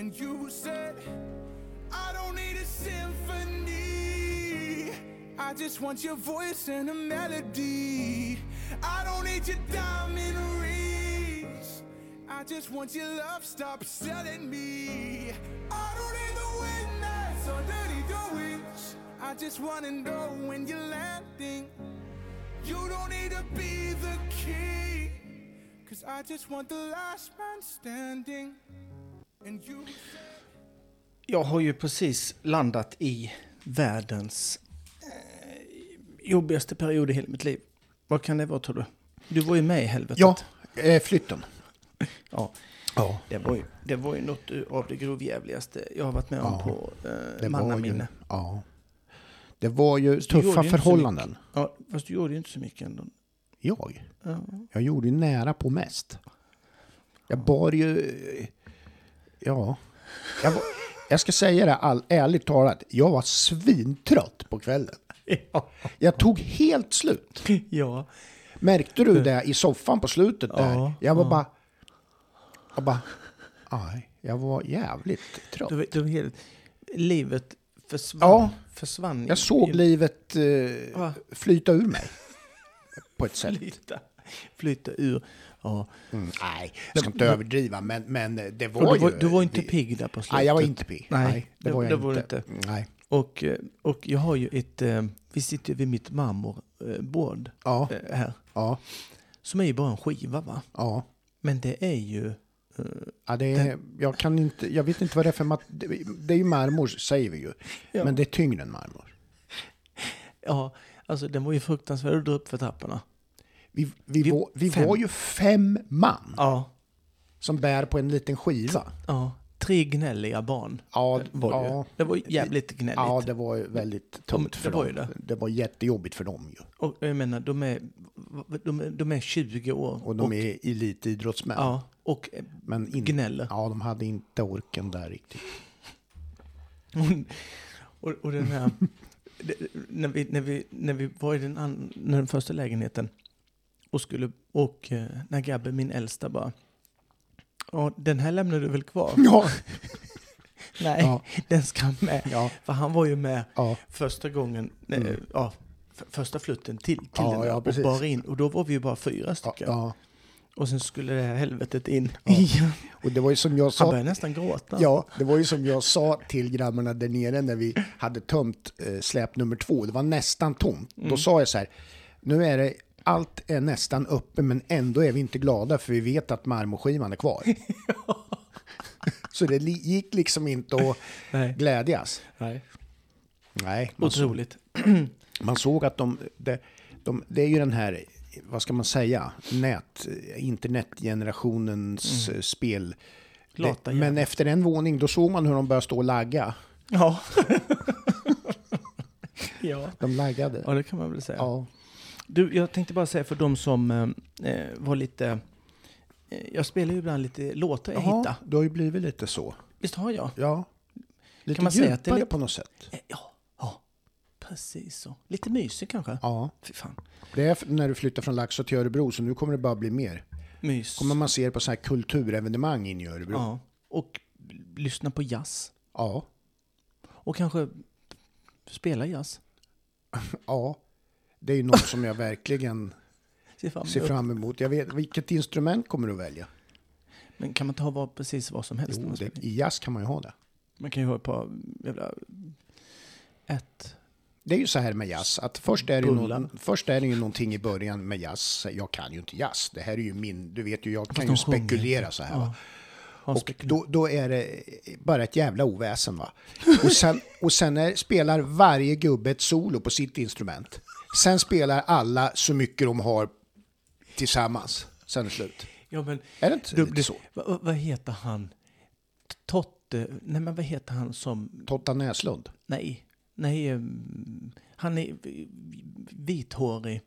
And you said, I don't need a symphony. I just want your voice and a melody. I don't need your diamond rings. I just want your love. Stop selling me. I don't need the wind that's underneath your wings. I just wanna know when you're landing. You don't need to be the king. Cause I just want the last man standing. Jag har ju precis landat i världens eh, jobbigaste period i hela mitt liv. Vad kan det vara tror du? Du var ju med i helvetet. Ja, eh, flytten. ja. Ja. Det var ju, det var ju något av det grovjävligaste jag har varit med om Ja, på eh, mannaminne. ja. Det var ju tuffa förhållanden. Ja, fast du gjorde ju inte så mycket ändå. Jag? Ja. Jag gjorde ju nära på mest. Jag bar ju... Ja. Jag, var, jag ska säga det all, ärligt talat. Jag var svintrött på kvällen. Ja. Jag tog helt slut. ja. Märkte du det i soffan på slutet där? Ja, jag var ja. bara... Jag bara... Aj, jag var jävligt trött. Du, du, helt, livet försvann. Ja. försvann Jag såg livet eh, flyta ur mig. På ett sätt. flyta, flyta ur. Ja. Mm, nej, jag ska inte Men- överdriva, men, men det var du, var, ju... du var inte pigg där på slutet. Nej, jag var inte pigg. Nej, Nej, det, det- var jag det inte. var inte. Nej. Och, eh, och jag har ju ett, eh, vi sitter ju vid mitt marmorbord Ja, eh, här. ja, Som är ju bara en skiva va? ja. Men det är ju, ja det är, jag, kan inte, jag vet inte vad det är för mat, det, det är ju marmor, säger vi ju. Ja. Men det är tyngre än marmor. ja, alltså den var ju fruktansvärd att dra upp för trapporna. Vi, vi, Vi- var, vi fem. var ju fem man Ja, som bär på en liten skiva. ja. Tre gnälliga barn Ja, var det ja, Det var jävligt gnälligt. ja, det var väldigt tungt det för var dem. det. det var jättejobbigt för dem ju. Och jag menar, de är, de är, de är 20 år. Och de är elitidrottsmän. Ja, och men in, gnäller. Ja, de hade inte orken där riktigt. och, och den här, det, när, vi, när, vi, när vi var i den, an, när den första lägenheten och skulle, och eh, när Gabbe, min äldsta, bara, ja, den här lämnar du väl kvar? Ja, Nej, Ja. den ska med. ja, För han var ju med ja. första gången, eh, Mm. ja, första flutten till, till den där och bar in. Och då var vi ju bara fyra stycken. ja. Och sen skulle det här helvetet in Ja. igen. Och det var ju som jag Han sa började nästan gråta. Ja, det var ju som jag sa till grabbarna där nere när vi hade tömt eh, släp nummer två. Det var nästan tomt. Mm. Då sa jag så här, nu är det, allt är nästan uppe men ändå är vi inte glada för vi vet att marmorskivan är kvar. så det gick liksom inte att Nej. glädjas. Nej. Nej, man, Otroligt. man såg att de, de, de, det är ju den här, vad ska man säga, nät, internetgenerationens eh, spel. Det, men efter en våning då såg man hur de började stå och lagga. Ja. ja. De laggade. ja, det kan man väl säga. Ja. Du, jag tänkte bara säga för de som eh, eh, var lite... Eh, jag spelar ju ibland lite låtar jag Jaha, hittar. du har ju blivit lite så. Visst har jag? Ja. Lite Kan man säga att det är djupare lite- på något sätt. Eh, ja, ja. Precis så. Lite mysig kanske? Ja. Fy fan. Det är när du flyttar från Laxå till Örebro så nu kommer det bara bli mer. Mys. Kommer man se det på så här kulturevenemang in i Örebro. Ja. Och lyssna på jazz. Ja. Och kanske spela jazz. Ja. Det är ju något som jag verkligen Se fram ser fram emot. Jag vet, vilket instrument kommer du välja? Men kan man inte ha vad, precis vad som helst? Jo, man det? I jazz kan man ju ha det. Man kan ju ha ett par jävla... Ett... Det är ju så här med jazz, att först är, det någon, först är det ju någonting i början med jazz. Jag kan ju inte jazz. Det här är ju min, du vet ju, jag kan ju spekulera så här. Ja. Och då, då är det bara ett jävla oväsen va. Och sen, och sen är, spelar varje gubbe ett solo på sitt instrument. Sen spelar alla så mycket de har tillsammans. Sen är slut. Ja, men Är det inte Du- lite så? vad, vad- heter han? Totte? Nej, men vad heter han som... Totta Näslund? Nej, nej. ehm, Han är vithårig.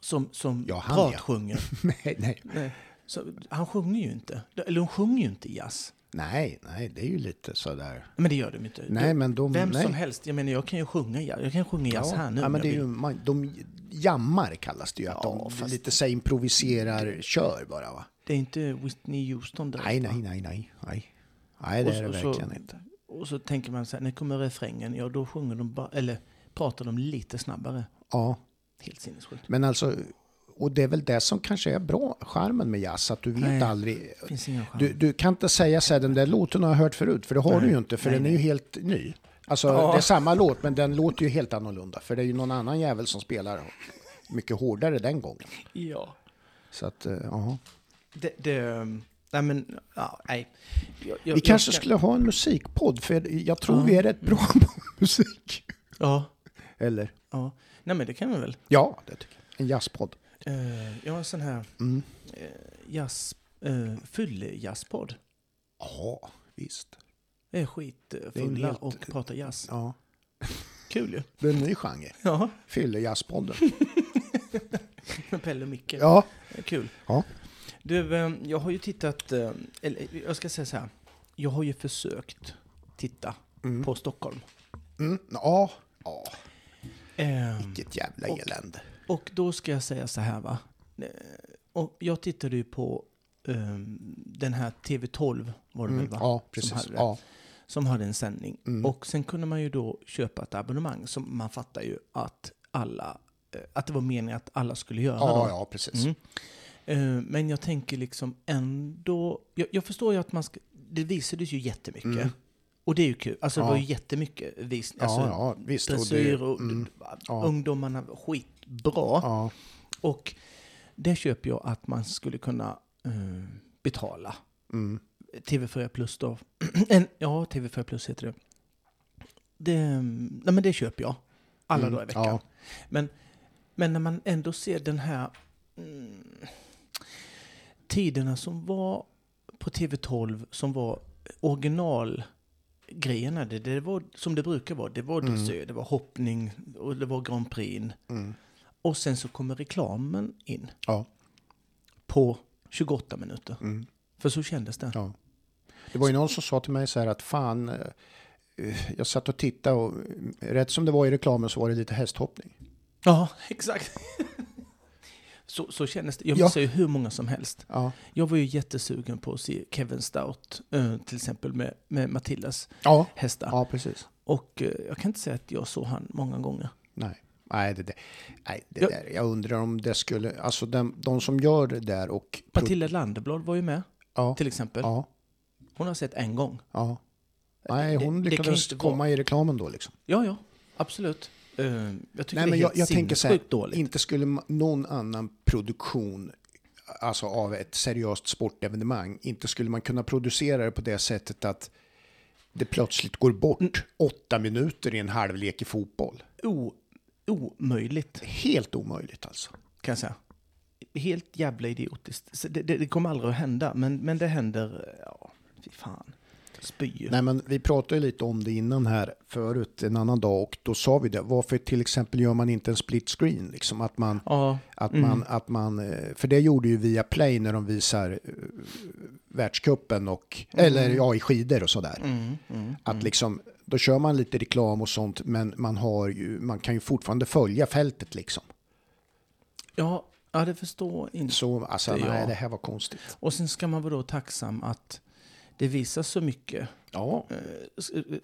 Som, som Ja, han, ja. pratsjunger. nej, nej. Nej, Så, han sjunger ju inte. Eller de sjunger ju inte jazz. Nej, nej, det är ju lite sådär. Men det gör de inte. Nej, Du- men de- Vem nej. som helst. Jag menar, jag kan ju sjunga jazz. Jag kan sjunga jazz här nu. ja, men det är ju, man, de jammar kallas det ju. Att Ja, de lite så improviserar, kör bara va. Det är inte Whitney Houston direkt, Nej, nej, nej, nej, nej. Nej, det Och är det så- så- verkligen inte. Och så tänker man så här, när kommer refrängen? Ja, då sjunger de bara, eller pratar de lite snabbare. Ja, Helt sinnessjukt. men alltså, och det är väl det som kanske är bra, charmen med jazz, att du vet Nej. aldrig. Du, du kan inte säga så här, den där låten har jag hört förut, för det har Nej. du ju inte, för Nej, den är ju helt ny. Alltså, Ja. det är samma låt, men den låter ju helt annorlunda, för det är ju någon annan jävel som spelar mycket hårdare den gången. Ja. Så att, eh, ja. Det, det, nej men, ja, nej. Jag, jag, Vi jag kanske ska- skulle ha en musikpodd, för jag tror Ja. vi är rätt bra på musik. Ja, Eller? ja. Nej men det kan vi väl. Ja, det tycker jag. En jazzpodd. Uh, jag har en sån här Mm. uh, jazz, uh, fyllejazzpodd. Ja, visst. Det är skitfulla helt- och pratar jazz. Ja. Kul ju. Det är en ny genre. Ja, Fyllejazzpodden. med Pelle och Micke. Ja. Kul. Ja. Du, jag har ju tittat, eller jag ska säga så här. Jag har ju försökt titta Mm. på Stockholm. Mm. Ja. Ja. Eh, Vilket jävla elände. Och då ska jag säga så här va. Eh, Och jag tittade ju på eh, den här TV12 var det Mm. väl va? Ja, Som precis. hade det. Ja. Som hade en sändning. Mm. Och sen kunde man ju då köpa ett abonnemang som man fattar ju att alla, eh, att det var meningen att alla skulle göra Ja, då. ja, precis. Mm. Eh, Men jag tänker liksom ändå... Jag, jag förstår ju att man ska... Det visades ju jättemycket. Mm. Och det är ju kul. Alltså det Ja. var ju jättemycket vis, alltså, ja, ja, visst. och dressyr och mm, ja. ungdomarna skitbra. ja. Och det köper jag att man skulle kunna eh, betala. Mm. TV4 Plus då. ja, TV4 Plus heter det. det. Nej men det köper jag. Alla Mm, dagar i veckan. ja. Men, men när man ändå ser den här mm, tiderna som var på TV12 som var originalgrejerna. Det, det var som det brukar vara. Det var Mm. dressyr, det var hoppning och det var Grand Prix. Mm. Och sen så kommer reklamen in Ja. på 28 minuter. Mm. För så kändes det. Ja. Det var ju någon som sa till mig så här att fan, eh, jag satt och tittade och eh, rätt som det var i reklamen så var det lite hästhoppning. Ja, exakt. så, så kändes det. Jag Ja. missar ju hur många som helst. Ja, Jag var ju jättesugen på att se Kevin Stout, eh, till exempel med, med Matildas ja, hästar. ja precis. Och jag kan inte säga att jag såg han många gånger. Nej. Nej, det, det, nej, det Ja. där, jag undrar om det skulle, alltså den, de som gör det där och... Matilda Landeblad var ju med, Ja, till exempel. ja, Hon har sett en gång. ja. Nej, Det- hon det lyckades inte komma vara- i reklamen då liksom. Ja, ja, absolut. Eh, jag tycker Nej, det är jag, helt jag tänker så här, dåligt. inte skulle någon annan produktion, alltså av ett seriöst sportevenemang, inte skulle man kunna producera det på det sättet att det plötsligt går bort Mm. åtta minuter i en halvlek i fotboll. O, omöjligt, Helt omöjligt alltså. kan jag säga. Helt jävla idiotiskt. Det, det, det kommer aldrig att hända, men, men det händer, ja, fy fan. Spy. Nej, men vi pratade lite om det innan här förut, en annan dag, och då sa vi det. Varför till exempel gör man inte en split screen? Liksom att man, Ja, att Mm. man, att man, eh, för det gjorde ju via Play när de visar eh, världscupen och, eller ja, i skidor och sådär. mm, mm, Att liksom, då kör man lite reklam och sånt, men man, har ju, man kan ju fortfarande följa fältet liksom. ja, ja, det förstår inte. Så alltså, Det nej, jag. det här var konstigt. Och sen ska man vara då tacksam att det visas så mycket. Ja. Eh,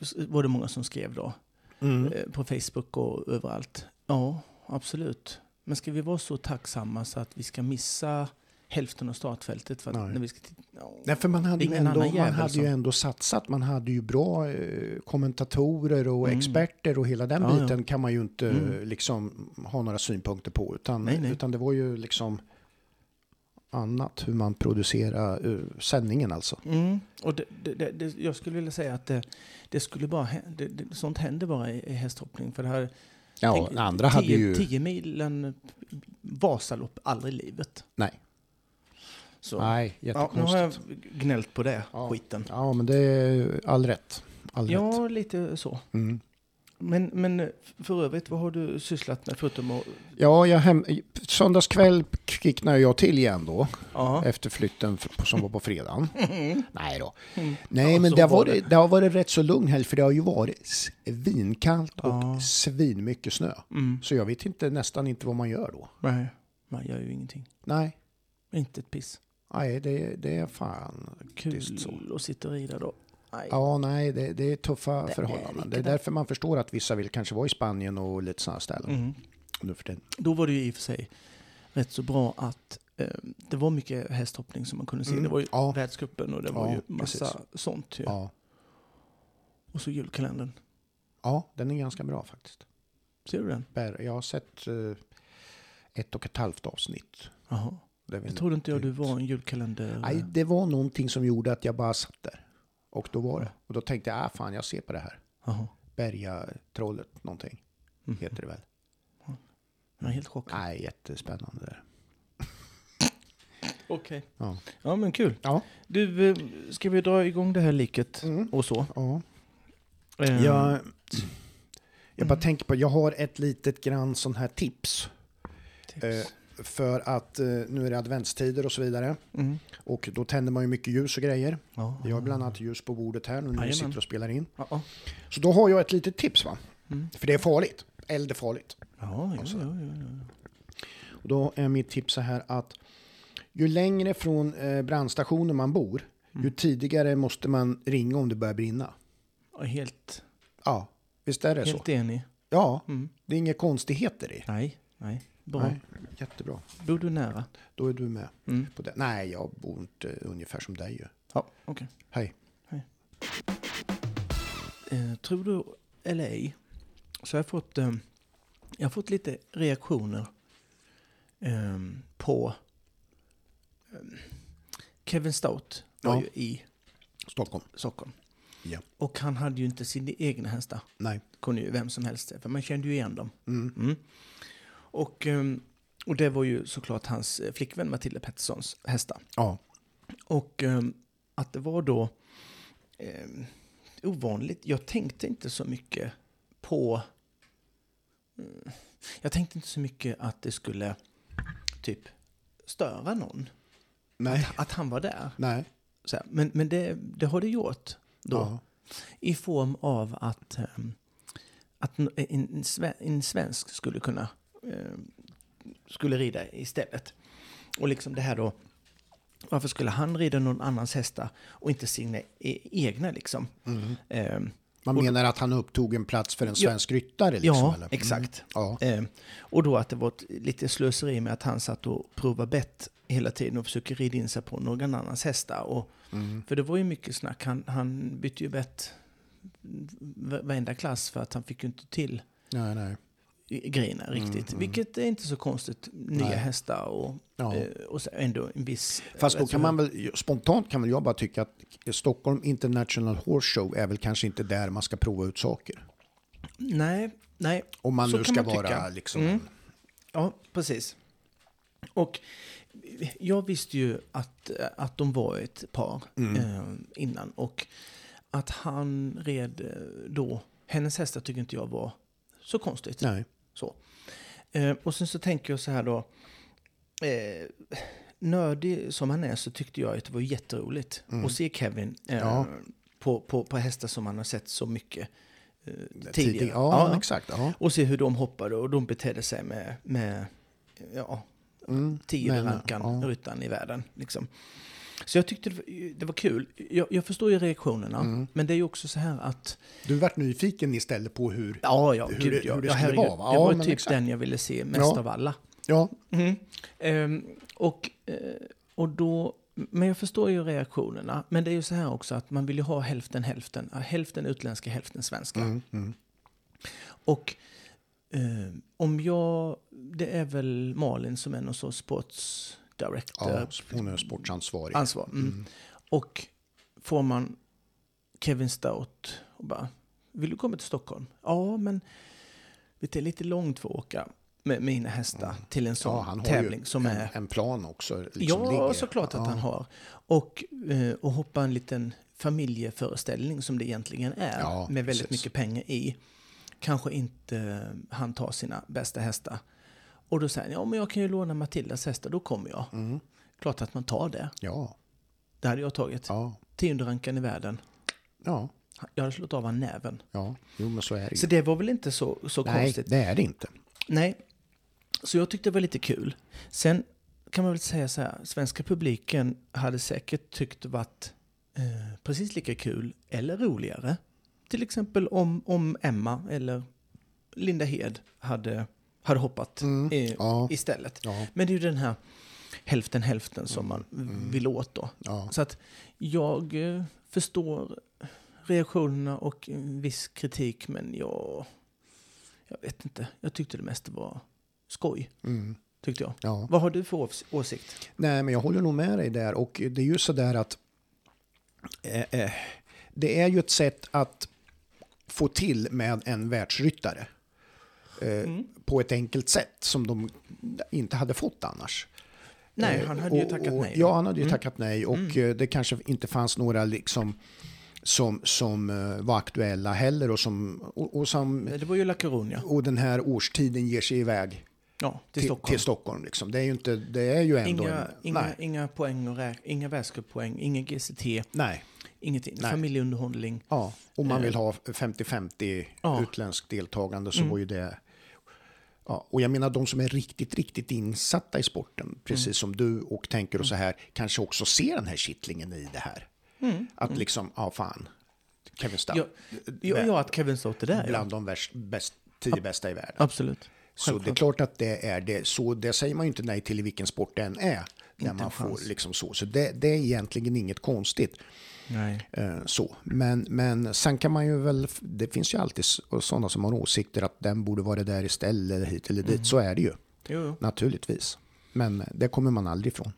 s- var det många som skrev då. Mm. Eh, på Facebook och överallt. Ja, absolut. Men ska vi vara så tacksamma så att vi ska missa hälften av startfältet? För att Nej. när vi ska ja. Nej, för man hade, ju ändå, man hade ju som- ändå satsat. Man hade ju bra eh, kommentatorer och Mm. experter och hela den Ja, ja. biten kan man ju inte Mm. liksom ha några synpunkter på. Utan, Nej, nej. utan det var ju liksom annat hur man producerar uh, sändningen alltså. Mm. Och det, det, det, det, jag skulle vilja säga att det, det skulle bara hä- det, det, sånt händer bara i, i hästhoppning. För det här, Ja, tänk, andra hade tio, ju... tio milen Vasalopp, aldrig i livet. Nej, Så. nej, ja, nu har jag gnällt på det, Ja. skiten. Ja, men det är all rätt. All rätt. Ja, lite så. Mm. Men, men för övrigt, vad har du sysslat med förutom att... Ja, jag hem... söndagskväll kvicknade jag till igen då. Ja. Efter flytten som var på fredagen. Nej då. Mm. Nej, Ja, men det har, var varit, det har varit rätt så lugn helg för det har ju varit svinkallt och Ja. svinmycket snö. Mm. Så jag vet inte, nästan inte vad man gör då. Nej, man gör ju ingenting. Nej, Inte ett piss. Nej det, det är fan Kul så. att sitta och rida då. Nej. Ja, nej, det, det är tuffa Det är förhållanden. Det är därför man förstår att vissa vill kanske vara i Spanien och lite sådana ställen. Mm. Nu för tiden. Då var det ju i och för sig rätt så bra att eh, det var mycket hästhoppning som man kunde se. Mm. Det var ju Ja. världscupen och det var Ja, ju massa precis. sånt. Ju. Ja. Och så julkalendern. ja, den är ganska bra faktiskt. Ser du den? Jag har sett eh, ett och ett halvt avsnitt. Jaha. Det Jag trodde inte jag du var en julkalender... Nej, det var någonting som gjorde att jag bara satt där. Och då var det. Och då tänkte jag, ah fan, jag ser på det här. Bergatrollet någonting, Mm. heter det väl. Jag är helt chockad. Nej, jättespännande där. Okej. Ja. Ja men kul. Ja. Du, eh, ska vi dra igång det här liket Mm. och så? ja. Eh, Jag, jag bara Mm. tänker på, jag har ett litet grann sån här tips. tips. Eh, för att eh, nu är det adventstider och så vidare. Mm. Och då tänder man ju mycket ljus och grejer. Ja. Vi har bland annat ljus på bordet här nu när vi sitter och spelar in. Ja, ja. Så då har jag ett litet tips va. Mm. För det är farligt. Eld är farligt. Ja, ja, Alltså. ja. Och då är mitt tips så här att ju längre från eh, brandstationen man bor, Mm. ju tidigare måste man ringa om det börjar brinna. helt, Ja, visst är det helt så? enig. Ja, Mm. det är inga konstigheter i. Nej, nej. Bra. Nej, jättebra. Bor du nära? Då är du med Mm. på det. Nej, jag bor inte ungefär som dig ju. Ja, okej. Hej. Eh, tror du eller ej, så har jag fått, eh, jag har fått lite reaktioner eh, på eh, Kevin Stout var Ja. ju i Stockholm. Stockholm. Ja. Och han hade ju inte sina egna hästar. Nej. kunde ju vem som helst för man kände ju igen dem. Mm. Mm. Och, ehm, och det var ju såklart hans eh, flickvän Matilda Petterssons hästar. Ja. Och ehm, att det var då ehm, ovanligt, jag tänkte inte så mycket på... Mm, jag tänkte inte så mycket att det skulle typ störa någon. Nej. Att, att han var där. Nej. Så här. Men, men det, det har det gjort då. Ja. I form av att, ehm, att en, en, sve- en svensk skulle kunna skulle rida istället. Och liksom det här då, varför skulle han rida någon annans hästar och inte sina e- egna liksom? Mm. Ehm, Man Och- menar att han upptog en plats för en Ja. svensk ryttare? Liksom, ja, eller? exakt. Mm. Ja. Ehm, och då att det var ett, lite slöseri med att han satt och provade bett hela tiden och försöker rida in sig på någon annans hästar. Och, Mm. För det var ju mycket snack, han, han bytte ju bett va- varenda klass för att han fick ju inte till Nej, nej. Grejerna riktigt. mm. Vilket är inte så konstigt. Nya Nej. hästar och, Ja. eh, och ändå en viss... Fast då kan man väl, spontant kan väl jag bara tycka att Stockholm International Horse Show är väl kanske inte där man ska prova ut saker. Nej, nej. Om man Så nu ska man vara tycka. liksom... Mm. Ja, precis. Och jag visste ju att, att de var ett par Mm. eh, innan. Och att han red eh, då, hennes hästar tycker inte jag var så konstigt. Nej. Så. Eh, och sen så tänker jag så här då. Eh, nördig som han är så tyckte jag att det var jätteroligt att se Kevin eh, Mm. Ja. på, på, på hästar som man har sett så mycket eh, Tidigare. tidigare. Ja, exakt. Ja. Och se hur de hoppade och de betedde sig med, med ja, Mm. tio Men, rankan ja. ryttaren i världen. Liksom. Så jag tyckte det var, det var kul. Jag, jag förstår ju reaktionerna, Mm. men det är ju också så här att... Du vart nyfiken istället på hur... Ja, ja, Hur gud, det- ja. hur det ja, skulle herregud. vara, va? Det Ja, var typ exakt. den jag ville se mest Ja. av alla. Ja, Mm. Ehm, och, eh, och då, men jag förstår ju reaktionerna. Men det är ju så här också att man vill ju ha hälften hälften. Hälften utländska, hälften svenska. mm, mm. Och eh, om jag, det är väl Malin som är någon sorts sports director. ja hon är sportsansvarig. ansvar. Mm. Och får man Kevin Stout och bara, vill du komma till Stockholm? Ja, men det är lite långt för att åka med mina hästar till en sån Ja, han har tävling ju som en, är... en plan också. Liksom ja, ligger. såklart att Ja. han har. Och, eh, och hoppa en liten familjeföreställning som det egentligen är. Ja, med väldigt precis. mycket pengar i. Kanske inte eh, han tar sina bästa hästar. Och då säger han, ja men jag kan ju låna Matildas hästar, då kommer jag. Mm. Klart att man tar det. Ja, Det hade jag tagit. ja, Tionde rankan i världen. ja, Jag hade slått av han näven. ja. Jo, men så är det ju. Så det var väl inte så, så Nej, konstigt. det är det inte. Nej. Så jag tyckte det var lite kul. Sen kan man väl säga så här, svenska publiken hade säkert tyckt det varit eh, precis lika kul eller roligare. Till exempel om, om Emma eller Linda Hed hade, hade hoppat Mm, eh, ja. istället. Ja, Men det är ju den här hälften hälften som man Mm. vill åt då. ja. Så att jag eh, förstår reaktionerna och viss kritik, men jag, jag vet inte. Jag tyckte det mesta var skoj, Mm, tyckte jag. ja. Vad har du för ås- åsikt? Nej, men jag håller nog med dig där. Och det är ju så där att eh, eh, det är ju ett sätt att få till med en världsryttare. Eh, På ett enkelt sätt som de inte hade fått annars. Nej, Eh, han hade ju och- tackat och, nej. Ja, han hade ju Mm. tackat nej och eh, det kanske inte fanns några liksom som, som var aktuella heller och som, och, och som Det var ju La Coruña. och den här årstiden ger sig iväg Ja, till, till, Stockholm. till Stockholm. Liksom. Det är ju inte, det är ju ändå Inga, en, inga, nej, inga poäng och räk, inga världscuppoäng, ingen GCT, nej. ingenting. Nej. Familjeunderhållning. Ja, om man vill ha 50-50 Ja. Mm. utländskt deltagande så var ju det... Ja, och jag menar de som är riktigt, riktigt insatta i sporten, precis Mm. som du och tänker och så här, kanske också ser den här kittlingen i det här. Att liksom, ja fan, Kevin Stout, Mm. Ja, ja, ja, att Kevin Sauter där, ja. bland de värst, bäst, tio bästa i världen. Absolut. Så det är klart att det är det. Så det säger man ju inte nej till i vilken sport det än är. När Inte man får liksom så. Så det, det är egentligen inget konstigt. Nej. Eh, så. Men, men sen kan man ju väl, det finns ju alltid sådana som har åsikter att den borde vara där istället, hit eller dit. Mm. Så är det ju, Jo, jo. naturligtvis. Men det kommer man aldrig ifrån.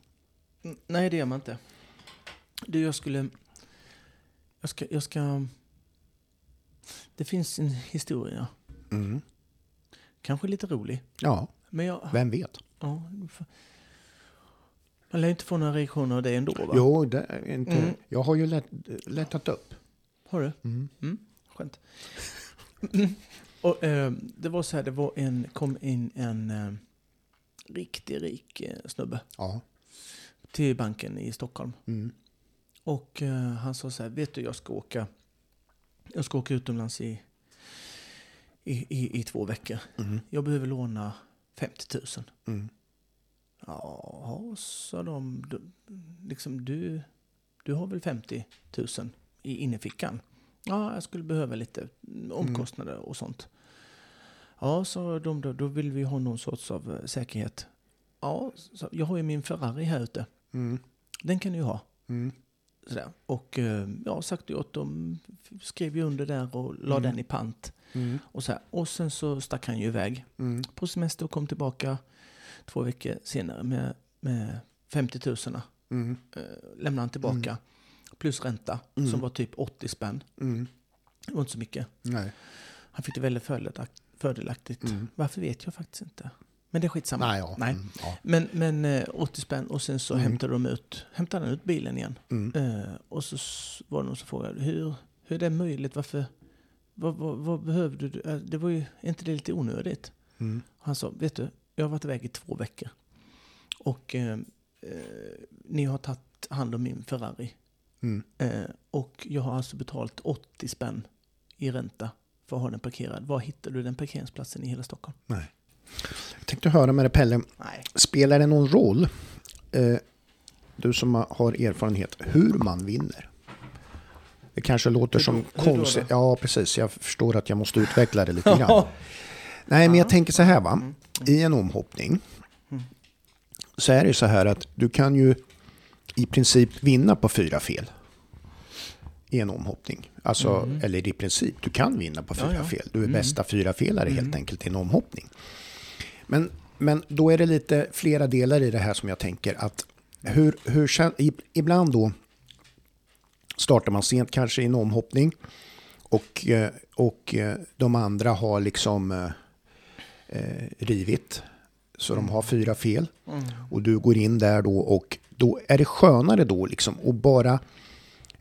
Nej, det gör man inte. Du, jag skulle... Jag ska... Jag ska det finns en historia. Mm. Kanske lite rolig. Ja, Men jag... vem vet? Ja, man lär inte få några reaktioner av det ändå, va? Jo, det är inte, Mm. jag har ju lätt, lättat upp. Har du? Mm. Mm, skönt. Och, eh, det var så här, det var en, kom in en eh, riktigt rik eh, snubbe Ja. till banken i Stockholm. Mm. Och eh, han sa så här, vet du jag ska åka, jag ska åka utomlands i, i, i, i två veckor. Mm. Jag behöver låna 50 000. Mm. Ja, sa de, du, liksom du, du har väl 50 000 i innefickan? Ja, jag skulle behöva lite omkostnader och sånt. Ja, sa de då, då vill vi ha någon sorts av eh, säkerhet. Ja, så, jag har ju min Ferrari här ute. Mm. Den kan du ju ha. Mm. Sådär. Och eh, ja, sagt åt dem, skrev ju under där och la Mm. den i pant. Mm. Och, så och sen så stack han ju iväg Mm. på semester och kom tillbaka två veckor senare med, med 50 000. Mm. Eh, lämnade han tillbaka. Plus ränta Mm. som var typ 80 spänn. Mm. Det var inte så mycket. Nej. Han fick det väldigt fördelakt- fördelaktigt. Mm. Varför vet jag faktiskt inte. Men det är skitsamma. Nej, ja. Nej. Mm. Ja. Men, men eh, 80 spänn och sen så Mm. hämtade de ut, hämtade han ut bilen igen. Mm. Eh, och så var det någon som frågade hur, hur är det möjligt? Varför? Vad, vad, vad behövde du? Eh, Det var ju inte det lite onödigt. Mm. Han sa, vet du, jag har varit iväg i två veckor. Och eh, eh, ni har tagit hand om min Ferrari. Mm. Eh, och jag har alltså betalt 80 spänn i ränta för att ha den parkerad. Var hittar du den parkeringsplatsen i hela Stockholm? Nej. Jag tänkte höra med dig Pelle, Nej. spelar det någon roll, eh, du som har erfarenhet, hur man vinner? Det kanske låter Hur som konstigt. Ja, precis. Jag förstår att jag måste utveckla det lite grann. Nej, men jag tänker så här va. Mm. I en omhoppning så är det så här att du kan ju i princip vinna på fyra fel. I en omhoppning. Alltså, eller i princip, du kan vinna på Mm. Ja, fyra ja. fel. Du är Mm. bästa fyra felare helt enkelt i en omhoppning. Men, men då är det lite flera delar i det här som jag tänker att hur, hur, ibland då startar man sent kanske i en omhoppning och, eh, och eh, de andra har liksom eh, rivit. Så de har fyra fel. Mm. Och du går in där då och då är det skönare då liksom att bara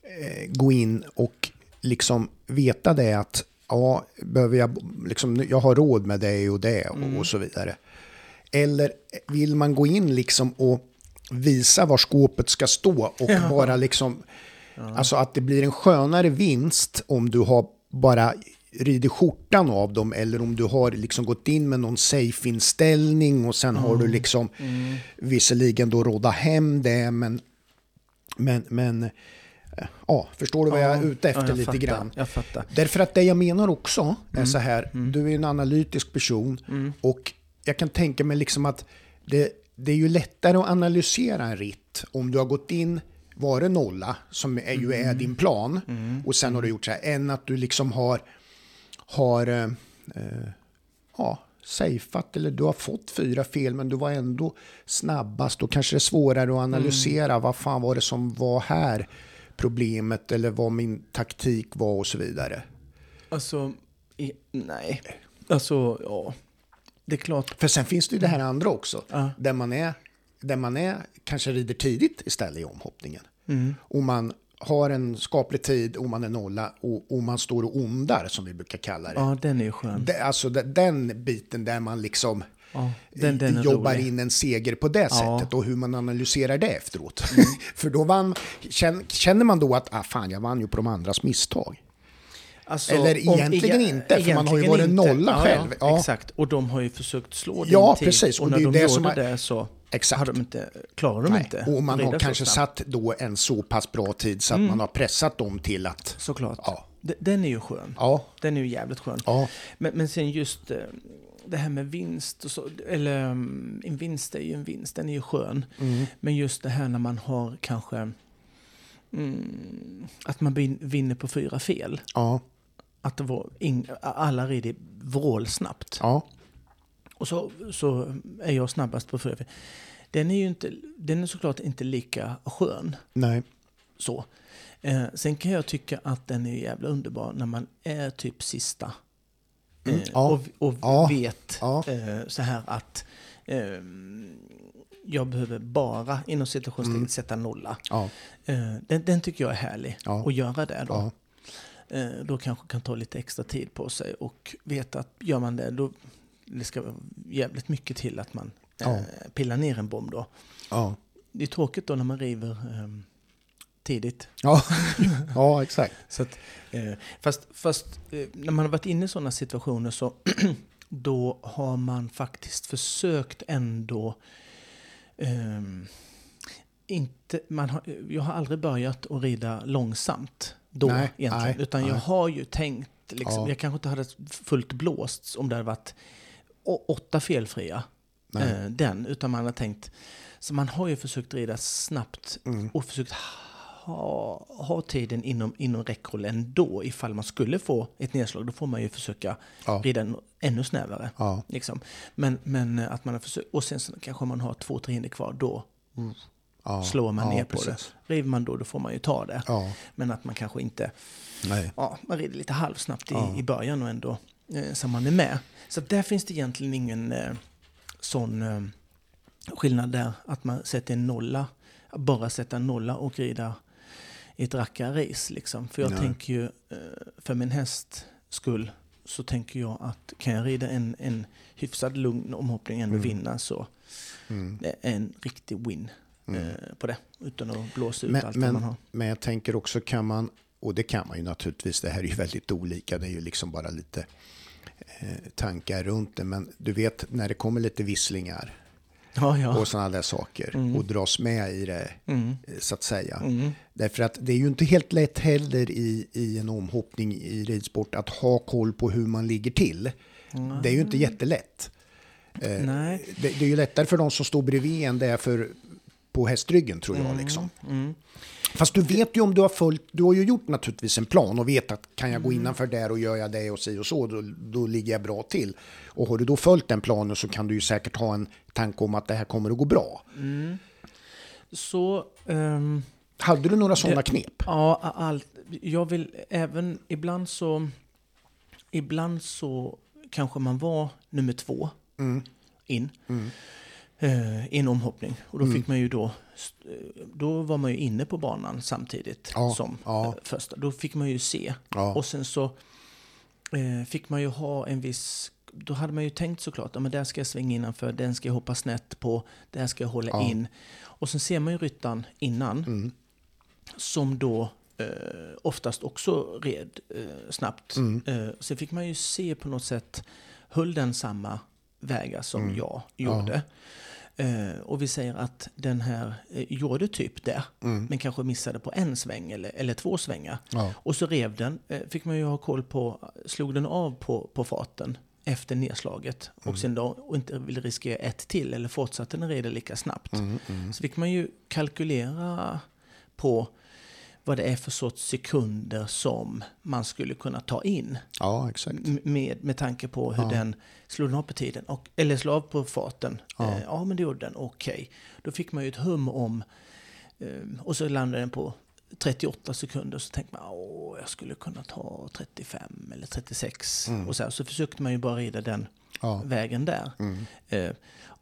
eh, gå in och liksom veta det att ja, behöver jag, liksom, jag har råd med det och det och, och så vidare. Eller vill man gå in liksom och visa var skåpet ska stå och Ja. bara liksom, alltså att det blir en skönare vinst om du har bara rider skjortan av dem eller om du har liksom gått in med någon safe-inställning och sen har du liksom visserligen då råda hem det men, men, men Ja, förstår du vad jag är ute efter ja, jag lite fattar, grann? Jag fattar. Därför att det jag menar också är Mm. så här, du är en analytisk person och jag kan tänka mig liksom att det, det är ju lättare att analysera en ritt om du har gått in, var det nolla, som är, ju Mm. är din plan, och sen har du gjort så här, än att du liksom har, har eh, eh, ja, safeat eller du har fått fyra fel men du var ändå snabbast. Då kanske det är svårare att analysera vad fan var det som var här problemet eller vad min taktik var och så vidare. Alltså, i, nej. Alltså, ja. Det är klart. För sen finns det ju det här andra också, Ja. där, man är, där man är, kanske rider tidigt istället i omhoppningen. Och man har en skaplig tid och man är nolla och, och man står och ondar som vi brukar kalla det. Ja, den är ju skön. det alltså de- den biten där man liksom Ja, den, den jobbar rolig. in en seger på det Ja. sättet och hur man analyserar det efteråt. För då vann, känner, man då att ah, fan, jag vann ju på de andras misstag. Alltså, Eller om- egentligen ega- inte, för man har ju egentligen varit inte. nolla ja, själv. Exakt, och de har ju försökt slå din Ja, tid. precis, Och, och när det är de det gjorde som är- det så Exakt. hade de inte, klarade de Nej. inte. Och man har kanske snabbt. satt då en så pass bra tid så att man har pressat dem till att... Såklart. Ja. Den är ju skön. Ja, Den är ju jävligt skön. ja, Men, men sen just eh, det här med vinst, och så, eller mm, en vinst är ju en vinst, den är ju skön. mm, Men just det här när man har kanske mm, att man vin- vinner på fyra fel. ja, Att det var in, alla rider vrålsnabbt. ja, Och så, så är jag snabbast på fel. Den är ju inte, den är såklart inte lika skön. nej, Så. Eh, sen kan jag tycka att den är jävla underbar när man är typ sista. Mm, Eh, ja, och och ja, vet ja. eh, så här att eh, jag behöver bara inom situationstecken Mm. sätta nolla. Eh, den, den tycker jag är härlig. Ja. Att göra det då. Eh, då kanske kan ta lite extra tid på sig och veta att gör man det då det ska jävligt mycket till att man eh, Ja. pillar ner en bomb då. ja, Det är tråkigt då när man river eh, tidigt. ja, ja, exakt. Så att, eh, fast fast eh, när man har varit inne i sådana situationer så då har man faktiskt försökt ändå ehm, inte, man har, jag har aldrig börjat att rida långsamt då Nej, egentligen. nej, utan jag nej. har ju tänkt, liksom, Ja. jag kanske inte hade fullt blåst om det hade varit åtta felfria. Nej. Eh, den, utan man har tänkt, så man har ju försökt rida snabbt Mm. och försökt ha, ha tiden inom, inom räckhåll ändå. Ifall man skulle få ett nedslag, då får man ju försöka Ja. rida ännu snävare. Ja, Liksom. Men, men eh, att man har försökt, och sen så kanske man har två, tre hinder kvar, då ja, slår man ner på precis. det. River man då, då får man ju ta det. Men att man kanske inte, nej, ja, man rider lite halvsnabbt i, i början och ändå eh, så man är med. Så där finns det egentligen ingen eh, sån eh, skillnad där, att man sätter en nolla, bara sätta en nolla och rida i ett rackarrace liksom. För jag Nej. tänker ju, för min häst skull, så tänker jag att kan jag rida en, en hyfsad lugn omhoppning ändå Mm. vinna så mm. det är en riktig win Mm. eh, på det. Utan att blåsa ut Men, allt vad man har. men, men jag tänker också kan man, och det kan man ju naturligtvis, det här är ju väldigt olika, det är ju liksom bara lite tankar runt det, men du vet när det kommer lite visslingar Ja, ja. och sådana där saker Mm. och dras med i det, Mm. eh, så att säga. Mm. Därför att det är ju inte helt lätt heller i, i en omhoppning i ridsport att ha koll på hur man ligger till. Det är ju inte jättelätt. Eh, Nej. Det, det är ju lättare för de som står bredvid än det är för på hästryggen tror jag. Liksom. Mm. Fast du vet ju om du har följt, du har ju gjort naturligtvis en plan och vet att kan jag gå Mm. innanför där och gör jag det och si och så, då, då ligger jag bra till. Och har du då följt den planen så kan du ju säkert ha en tanke om att det här kommer att gå bra. Så, ehm, Hade du några sådana knep? ja, allt. Jag vill även, ibland så, ibland så kanske man var nummer två Mm. in. Mm. Eh, en omhoppning. Och då Mm. fick man ju då, eh, då var man ju inne på banan samtidigt Ja, som ja. eh, första. Då fick man ju se. Ja. Och sen så eh, fick man ju ha en viss, då hade man ju tänkt såklart, ja, men där ska jag svänga innanför, den ska jag hoppa snett på, där ska jag hålla Ja. in. Och sen ser man ju ryttaren innan, Mm. som då eh, oftast också red eh, snabbt. Mm. Eh, sen fick man ju se på något sätt, höll den samma vägar som Mm. jag gjorde. Eh, och vi säger att den här eh, gjorde typ det, Mm. men kanske missade på en sväng eller, eller två svängar. Ja. Och så rev den, eh, fick man ju ha koll på, slog den av på, på farten efter nedslaget och sen då och inte ville riskera ett till eller fortsatte den rida lika snabbt. Så fick man ju kalkylera på vad det är för sorts sekunder som man skulle kunna ta in ja, exakt. med, med tanke på hur den slog den av på tiden, och, eller slog av på farten. Ja, eh, ja men det gjorde den, okej. Då fick man ju ett hum om, eh, och så landade den på 38 sekunder, så tänkte man åh, jag skulle kunna ta 35 eller 36. Och så, här, så försökte man ju bara rida den Ja. vägen där. Eh,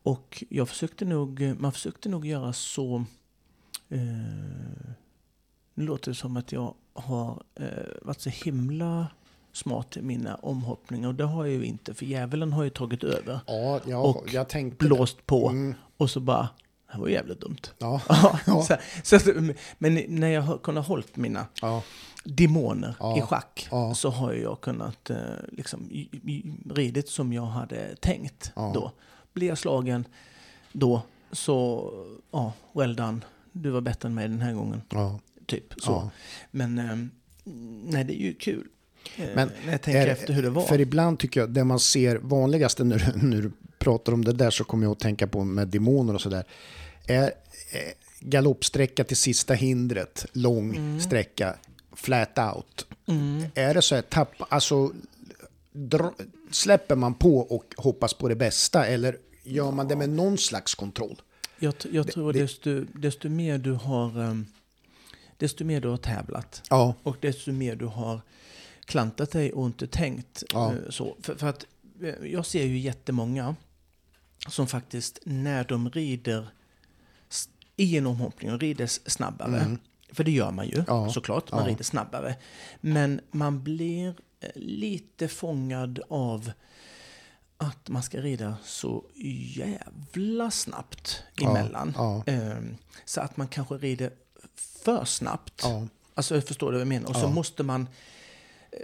och jag försökte nog, man försökte nog göra så, eh, nu låter det som att jag har eh, varit så himla smart i mina omhoppningar och det har jag ju inte för djävulen har ju tagit över. Ja, jag, Och jag tänkte... Blåst på Mm. och så bara, det var jävligt dumt. Ja, så, så, men när jag har kunnat hållit mina ja, demoner Ja. i schack så har jag kunnat eh, liksom, ridit som jag hade tänkt då. Blir jag slagen då så, ja, well done. Du var bättre än mig den här gången. ja. Typ så. Ja. Men eh, nej, det är ju kul. Eh, Men när jag tänker är- efter hur det var. För ibland tycker jag, det man ser vanligaste när, du- när du pratar om det där så kommer jag att tänka på med demoner och sådär. Är eh, galoppsträcka till sista hindret, lång Mm. sträcka, flat out. Är det så här, tapp, alltså, dra, släpper man på och hoppas på det bästa eller gör man det med någon slags kontroll? Jag, jag tror det- desto, desto mer du har ehm, desto mer du har tävlat Ja, och desto mer du har klantat dig och inte tänkt Ja. eh, så. För, för att eh, jag ser ju jättemånga som faktiskt när de rider i en omhoppning och rider snabbare. För det gör man ju Mm. Ja. såklart, man Ja. rider snabbare. Men man blir eh, lite fångad av att man ska rida så jävla snabbt emellan. ja. Ehm, Så att man kanske rider för snabbt. ja, Alltså jag förstår vad jag menar. Och så Ja. måste man...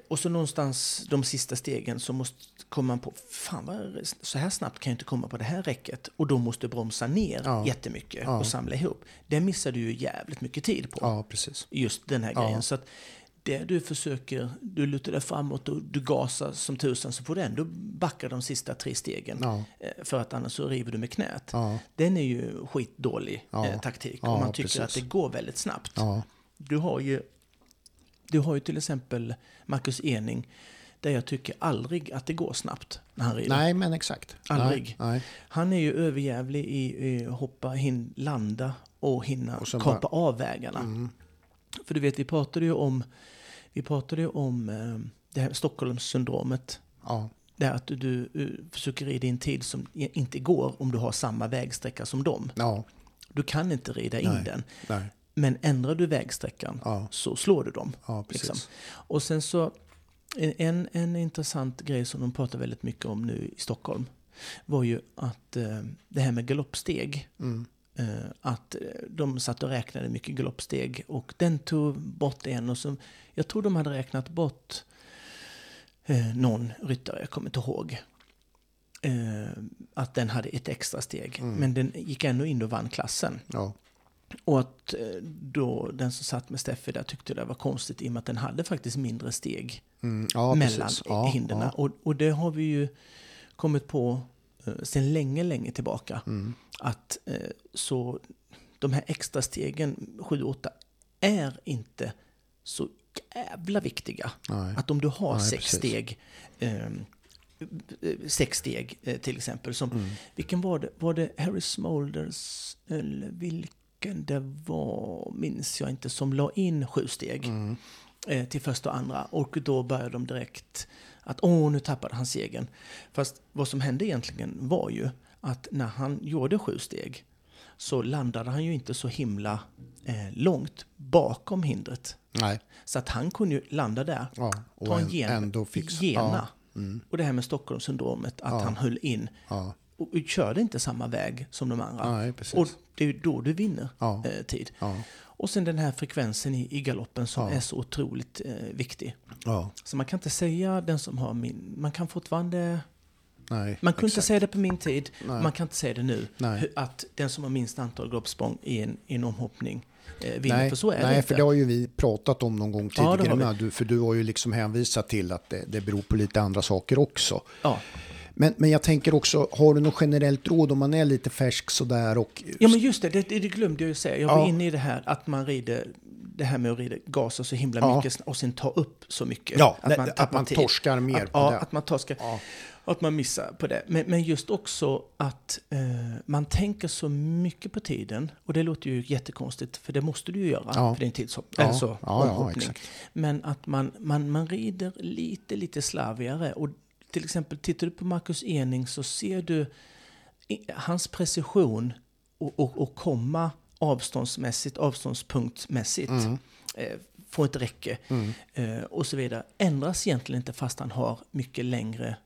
Och så någonstans de sista stegen så måste komma man på, fan vad, så här snabbt kan jag inte komma på det här räcket. Och då måste bromsa ner Ja. jättemycket Ja. och samla ihop. Det missar du ju jävligt mycket tid på. ja, precis. Just den här Ja. grejen. Så att det du försöker, du lutar dig framåt och du gasar som tusan så får du ändå backa de sista tre stegen. Ja. Eh, För att annars så river du med knät. Ja. Den är ju skitdålig Ja. eh, taktik. Ja, om man tycker precis. att det går väldigt snabbt. Du har ju, du har ju till exempel Marcus Ening, där jag tycker aldrig att det går snabbt när han rider. nej men exakt. Aldrig. Nej, nej. Han är ju överjävlig i, i hoppa, hin, landa och hinna Och kapa bara- av vägarna. För du vet, vi pratade ju om, vi pratade ju om eh, det här Stockholmssyndromet. Ja, Det är att du, du försöker rida i en tid som inte går om du har samma vägsträcka som dem. ja, Du kan inte rida in Nej. den. nej. Men ändrar du vägsträckan Ja. så slår du dem. Ja, liksom. Och sen så, en, en intressant grej som de pratar väldigt mycket om nu i Stockholm var ju att eh, det här med galoppsteg. Mm. Eh, att de satt och räknade mycket galoppsteg och den tog bort en och så, jag tror de hade räknat bort eh, någon ryttare, jag kommer inte ihåg. Eh, att den hade ett extra steg. Mm. Men den gick ändå in och vann klassen. Ja, Och att eh, då den som satt med Steffi där tyckte det var konstigt i och med att den hade faktiskt mindre steg mm. ja mellan. Ja, hindren. ja. Och, och det har vi ju kommit på eh, sedan länge, länge tillbaka. Mm. Att eh, så de här extra stegen, 7-8, är inte så jävla viktiga. Nej. Att om du har Nej, sex precis. steg, eh, sex steg eh, till exempel, som, Mm. vilken var det? Var det Harry Smolders eller vilken det var, minns jag inte, som la in sju steg Mm. eh, till första och andra. Och då började de direkt att åh, nu tappade han segern. Fast vad som hände egentligen var ju att när han gjorde sju steg så landade han ju inte så himla eh, långt bakom hindret. Nej, Så att han kunde ju landa där, ja. Och ta en en, gen, ändå fixa. gena. Ja. Mm. Och det här med Stockholmssyndromet, att Ja. han höll in och, och körde inte samma väg som de andra. Nej, och det är då du vinner eh, tid. Och sen den här frekvensen i, i galoppen som är så otroligt eh, viktig. Så man kan inte säga den som har min... Man kan fortfarande Nej, Man kunde inte exakt. säga det på min tid, Nej. man kan inte säga det nu. Nej. Att den som har minst antal galoppsprång i en, i en omhoppning vinner, Nej, för så är det nej inte. för det har ju vi pratat om någon gång Ja, det tidigare. med. du, för du har ju liksom hänvisat till att det, det beror på lite andra saker också. Ja. Men, men jag tänker också, har du något generellt råd om man är lite färsk sådär och... ja, men just det, det, det glömde jag ju säga. Jag var Ja. inne i det här att man rider, det här med att rida gasa så himla Ja. mycket och sen ta upp så mycket. Ja, att man, att man torskar mer att, på ja, det. att man torskar. Ja. Att man missar på det. Men, men just också att eh, man tänker så mycket på tiden. Och det låter ju jättekonstigt, för det måste du ju göra Ja. för din tidshopp. Ja, Alltså, ja, ja. Men att man, man, man rider lite, lite slarvigare. Och till exempel, tittar du på Marcus Ening så ser du hans precision och, och, och komma avståndsmässigt, avståndspunktmässigt. Mm. Eh, få ett räcke eh, och så vidare. Ändras egentligen inte fast han har mycket längre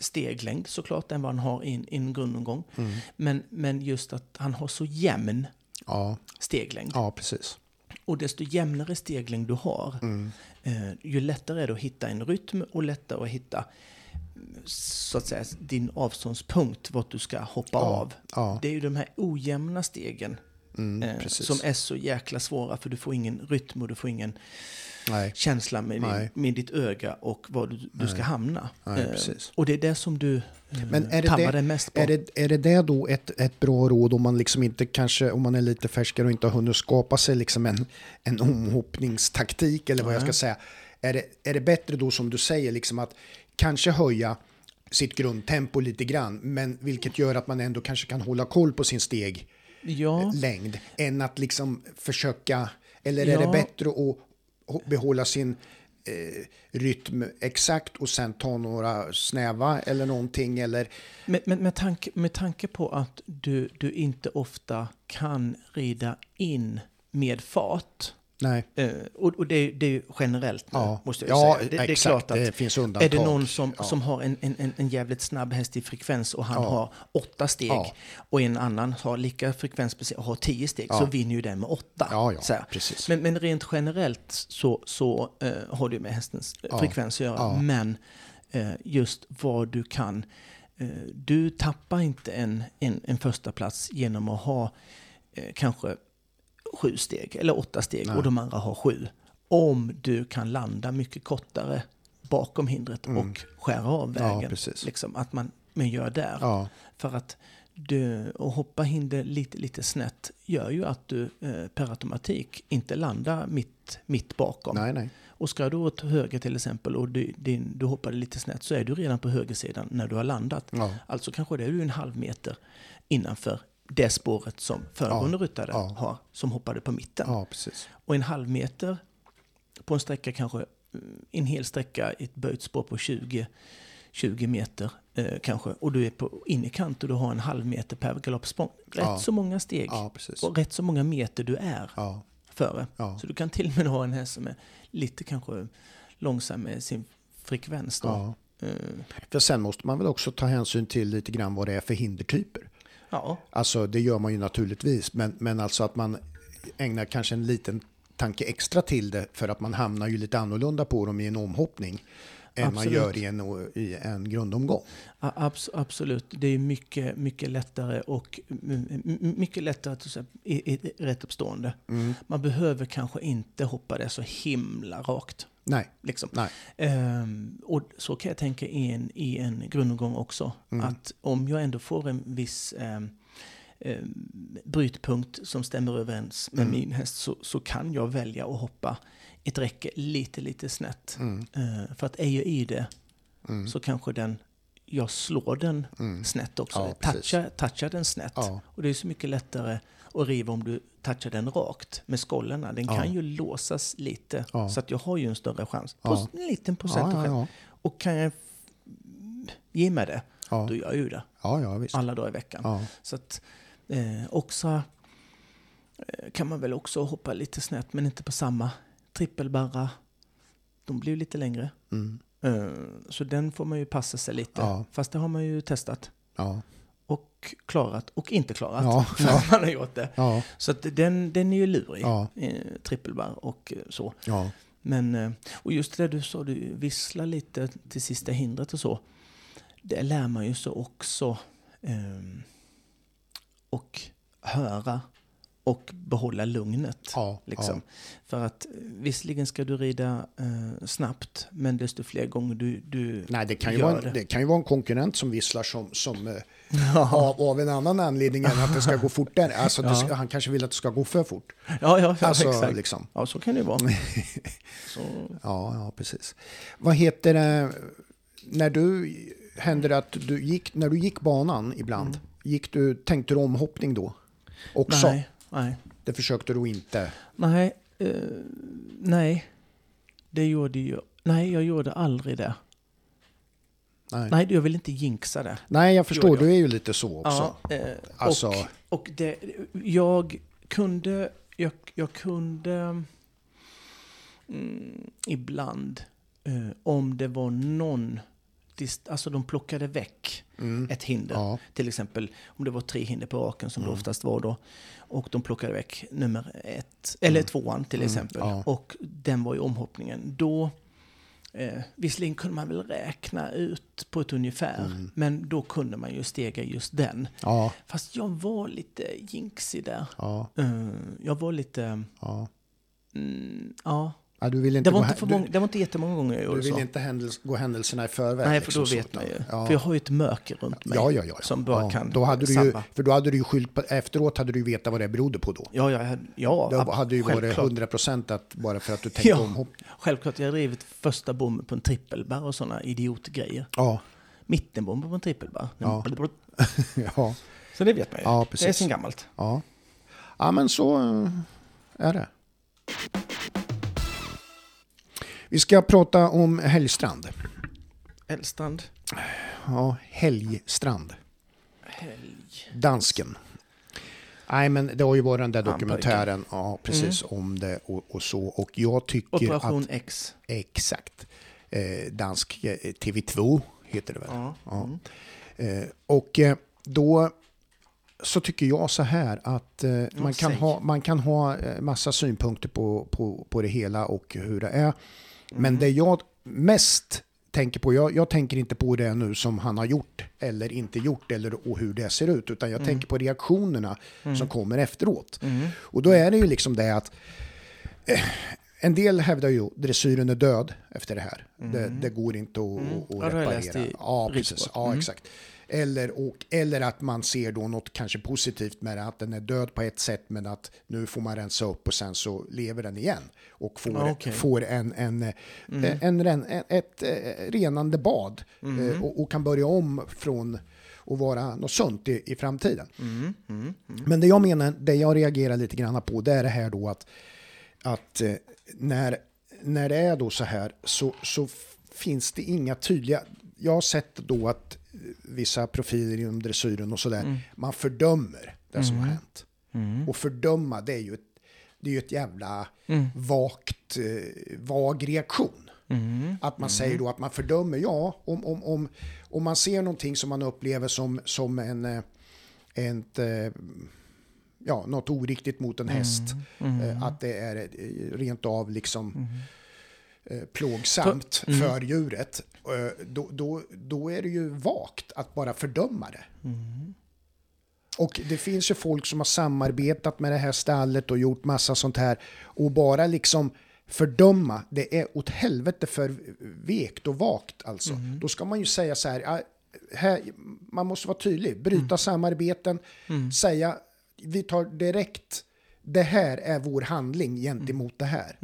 steglängd såklart än vad han har i en, i en grundomgång. Mm. Men, men just att han har så jämn Ja, steglängd. ja, precis. Och desto jämnare steglängd du har, Mm. eh, ju lättare är det att hitta en rytm och lättare att hitta så att säga, din avståndspunkt, vart du ska hoppa Ja, av. ja. Det är ju de här ojämna stegen Mm, eh, som är så jäkla svåra, för du får ingen rytm och du får ingen Nej. känsla med, din, med ditt öga och var du, du ska hamna. Nej, Eh, och det är det som du eh, Men är det det- mest på. Är det, är det det då ett, ett bra råd om man liksom inte kanske, om man är lite färskare och inte har hunnit skapa sig liksom en, en omhoppningstaktik eller vad jag ska säga. Är det, är det bättre då som du säger liksom att kanske höja sitt grundtempo lite grann, men vilket gör att man ändå kanske kan hålla koll på sin steg ja, längd än att liksom försöka, eller är det bättre att behålla sin eh, rytm exakt och sen ta några snäva eller någonting eller men, men med, tanke, med tanke på att du, du inte ofta kan rida in med fart nej. Eh, och och det, är- det är ju generellt nu, Ja, måste jag ja säga. Det, det är klart att det finns undantag. Är det någon som, ja. som har en, en, en- jävligt snabb häst i frekvens och han har åtta steg och en annan har lika frekvens och har tio steg så vinner ju den med åtta. Men, men rent generellt så, så eh, har det ju med hästens eh, frekvens att göra. Ja. Men eh, just vad du kan. Eh, du tappar inte en, en, en första plats genom att ha eh, kanske sju steg eller åtta steg Nej. och de andra har sju. Om du kan landa mycket kortare bakom hindret och skära av Mm. Ja, vägen. precis. liksom, att man, man gör där. Ja, För att du, och hoppa hinder lite, lite snett gör ju att du eh, per automatik inte landar mitt, mitt bakom. nej, nej. Och ska du åt höger till exempel och du, din, du hoppade lite snett så är du redan på högersidan när du har landat. Ja. Alltså kanske det är du en halv meter innanför det spåret som föregående ryttare ja. har som hoppade på mitten. Ja. Och en halv meter på en sträcka kanske, mm, en hel sträcka, ett böjt spår på 20, 20 meter eh, kanske. Och du är på innerkant och du har en halv meter per galoppsprång. Rätt Ja. så många steg Ja, och rätt så många meter du är Ja, före. Ja. Så du kan till och med ha en häst som är lite kanske långsam med sin frekvens. Då. ja. Eh, För sen måste man väl också ta hänsyn till lite grann vad det är för hindertyper. Ja. Alltså det gör man ju naturligtvis, men, men alltså att man ägnar kanske en liten tanke extra till det för att man hamnar ju lite annorlunda på dem i en omhoppning än man Absolut. gör i en, i en grundomgång. Abs- absolut, det är mycket, mycket lättare och mycket lättare att säga, i, i rätt uppstående. Mm. Man behöver kanske inte hoppa det så himla rakt. Nej, Liksom. nej. Ehm, och så kan jag tänka i en, i en grundomgång också. Mm. Att om jag ändå får en viss ehm, ehm, brytpunkt som stämmer överens med Mm. min häst så, så kan jag välja att hoppa ett räcke lite, lite snett. Mm. Ehm, för att är jag i det Mm. så kanske den, jag slår den Mm. snett också. Ja, touchar, touchar den snett. Ja. Och det är så mycket lättare att riva om du touchar den rakt med skollarna. Den Ja. kan ju låsas lite Ja. så att jag har ju en större chans. På Ja. en liten procent. Och kan jag ge mig det, då gör jag ju det. Alla dagar i veckan. Så att eh, också eh, kan man väl också hoppa lite snett, men inte på samma. Trippelbarra, de blir ju lite längre. Mm. Eh, så den får man ju passa sig lite. Ja. Fast det har man ju testat. Ja. Och klarat och inte klarat. Ja, För ja. man har gjort det. Ja. Så att den, den är ju lurig. Ja. Eh, trippelbar och eh, så. Ja. Men, eh, och just det du sa, du visslar lite till sista hindret och så. det lär man ju så också. ehm, och höra och behålla lugnet. Ja, Liksom. För att visserligen ska du rida eh, snabbt, men desto fler gånger du, du Nej, det kan, ju gör vara, det. en- det kan ju vara en konkurrent som visslar som, som eh, Ja, av, av en annan anledning än att det ska gå fortare. Alltså, Ja. ska, han kanske vill att det ska gå för fort. ja, ja, ja Alltså, exakt. liksom. Ja, så kan det ju vara. Så, Ja, ja, precis. Vad heter det, när du, hände det att du gick, när du gick banan ibland, gick du, tänkte du omhoppning då? Också? nej, nej. Det försökte du inte? Nej, eh, nej. Det gjorde ju... Nej, jag gjorde aldrig det. Nej, Nej, jag vill inte jinxa det. Nej jag förstår, Gjorde jag. du är ju lite så också. Ja, eh, Alltså- och, och det, jag kunde... Jag, jag kunde... Mm, ibland, eh, om det var någon... Alltså de plockade väck Mm. ett hinder. Ja. Till exempel om det var tre hinder på raken som Mm. det oftast var då. Och de plockade väck nummer ett, eller tvåan till exempel. Mm. ja. Och den var i omhoppningen. Då, eh, visserligen kunde man väl räkna ut på ett ungefär. Mm. Men då kunde man ju stega just den. Ja, Fast jag var lite jinxig där. ja, Eh, jag var lite, ja. mm, ja. Ja du vill inte, Det var, inte för du, många, det var inte jättemånga gånger jag du gjorde vill så. inte händels, gå händelserna i förväg? Nej, för liksom då så, vet man ju. Ja. För jag har ju ett mörker runt mig. Ja, ja, ja. Som bara ja. kan då hade du ju. För då hade du ju skyllt på, efteråt hade du ju vetat vad det berodde på då. Ja, ja, ja, ab- hade ju varit självklart. 100 procent att bara för att du tänkte Ja. omhopp. Självklart, jag har drivit första bomben på en trippelbar och sådana idiotgrejer. Ja, Mittenbomben på en trippelbar. Ja. ja, Så det vet man ju. Ja, det är precis. sen gammalt. ja. Ja, men så eh, är det. Vi ska prata om Helgstrand. Älgstrand. Ja, Helgstrand. Helg. Dansken. Nej, men det har ju varit den där dokumentären, ja, precis, om det och, och så. Och jag tycker Operation att, X. exakt, eh, dansk eh, TV2 heter det väl? Ja. Ja. Mm. Eh, och eh, då så tycker jag så här att eh, man, kan säg. ha, man kan ha eh, massa synpunkter på, på, på det hela och hur det är. Men det jag mest tänker på, jag, jag tänker inte på det nu som han har gjort eller inte gjort eller och hur det ser ut, utan jag tänker på reaktionerna som kommer efteråt. Mm. Och då är det ju liksom det att eh, en del hävdar ju att dressyren är död efter det här. Det, det går inte att, Mm. att reparera. Ja, precis. Ja, Mm. exakt. Eller, och, eller att man ser då något kanske positivt med det, att den är död på ett sätt men att nu får man rensa upp och sen så lever den igen. Och får, okej. får en, en, Mm. en, en, ett eh, renande bad Mm. eh, och, och kan börja om från att vara något sunt i, i framtiden. Mm. Mm. Mm. Men det jag menar, det jag reagerar lite grann på, det är det här då att, att eh, när, när det är då så här så, så finns det inga tydliga... Jag har sett då att eh, vissa profiler inom dressyren och sådär, man fördömer det som har hänt. Mm. Och fördöma, det är ju ett, det är ju ett jävla vagt, eh, vag reaktion. Mm. Att man säger då att man fördömer, ja, om, om, om, om man ser någonting som man upplever som, som en, eh, ett, eh, ja, något oriktigt mot en häst, eh, att det är eh, rent av liksom eh, plågsamt för djuret, eh, då, då, då är det ju vagt att bara fördöma det. Och det finns ju folk som har samarbetat med det här stallet och gjort massa sånt här. Och bara liksom fördöma, det är åt helvete för vekt och vagt alltså. Då ska man ju säga så här, "Ja, här man måste vara tydlig, bryta samarbeten, säga vi tar direkt, det här är vår handling gentemot det här.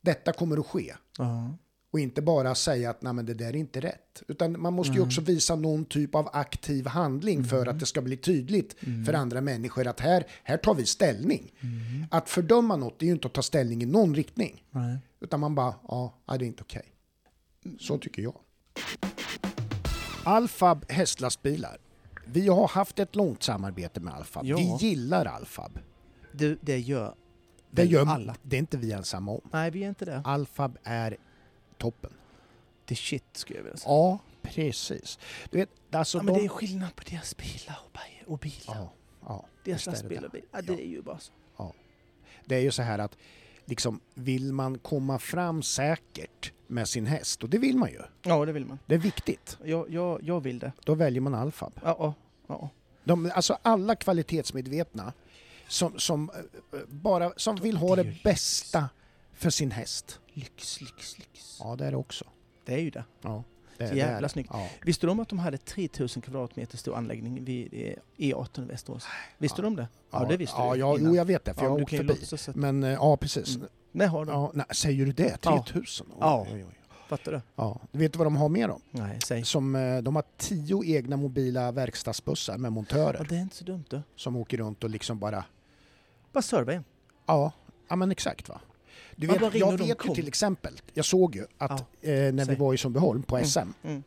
Detta kommer att ske. Ja. Och inte bara säga att Nej, men det där är inte rätt. Utan man måste ju också visa någon typ av aktiv handling för att det ska bli tydligt för andra människor att här, här tar vi ställning. Att fördöma något är ju inte att ta ställning i någon riktning. Nej. Utan man bara, ja, det är inte okej. Så tycker jag. Alfab hästlastbilar. Vi har haft ett långt samarbete med Alfab. Ja. Vi gillar Alfab. Det, det gör Det gör alla. Det är inte vi ensamma om. Nej, vi är inte det. Alfab är toppen. Det är shit, skulle jag vilja säga. Ja, precis. Du vet, alltså Ja, men de... det är skillnad på deras bilar och, bi- och bilar. Ja, ja, deras lastbilar och bilar. Ja, det är ju bara så. Det är ju så här att liksom, vill man komma fram säkert med sin häst, och det vill man ju. Ja, det vill man. Det är viktigt. Jag, jag, jag vill det. Då väljer man Alfab. Ja, ja, ja. De, alltså alla kvalitetsmedvetna som, som, eh, bara, som vill ha Det det ju lyx. bästa för sin häst. Lyx, lyx, lyx. Ja, det är det också. Det är ju det. Ja, det, Så jävla är det. snyggt. Ja. Visste du om att de hade 3000 kvadratmeter stor anläggning vid eh, E18 i Västerås? Visste Ja. du om det? Ja, det visste ja, du Ja, jo, jag vet det, för jag ja, har åkt förbi. låtsas. Men eh, ja, precis. Mm. Nej, har du? Ja, nej, säger du det? Ja. 3000? Oj, Ja. oj, oj. Fattar du? Ja. Vet du vad de har med dem? Nej, säg. Som, eh, de har tio egna mobila verkstadsbussar med montörer Ja, det är inte så dumt du. som åker runt och liksom bara... Bara serva en. Ja, ja men exakt va. Du vet, jag vet ju kom. till exempel, jag såg ju att eh, när vi säg. var i Sundbyholm på Mm. SM, Mm.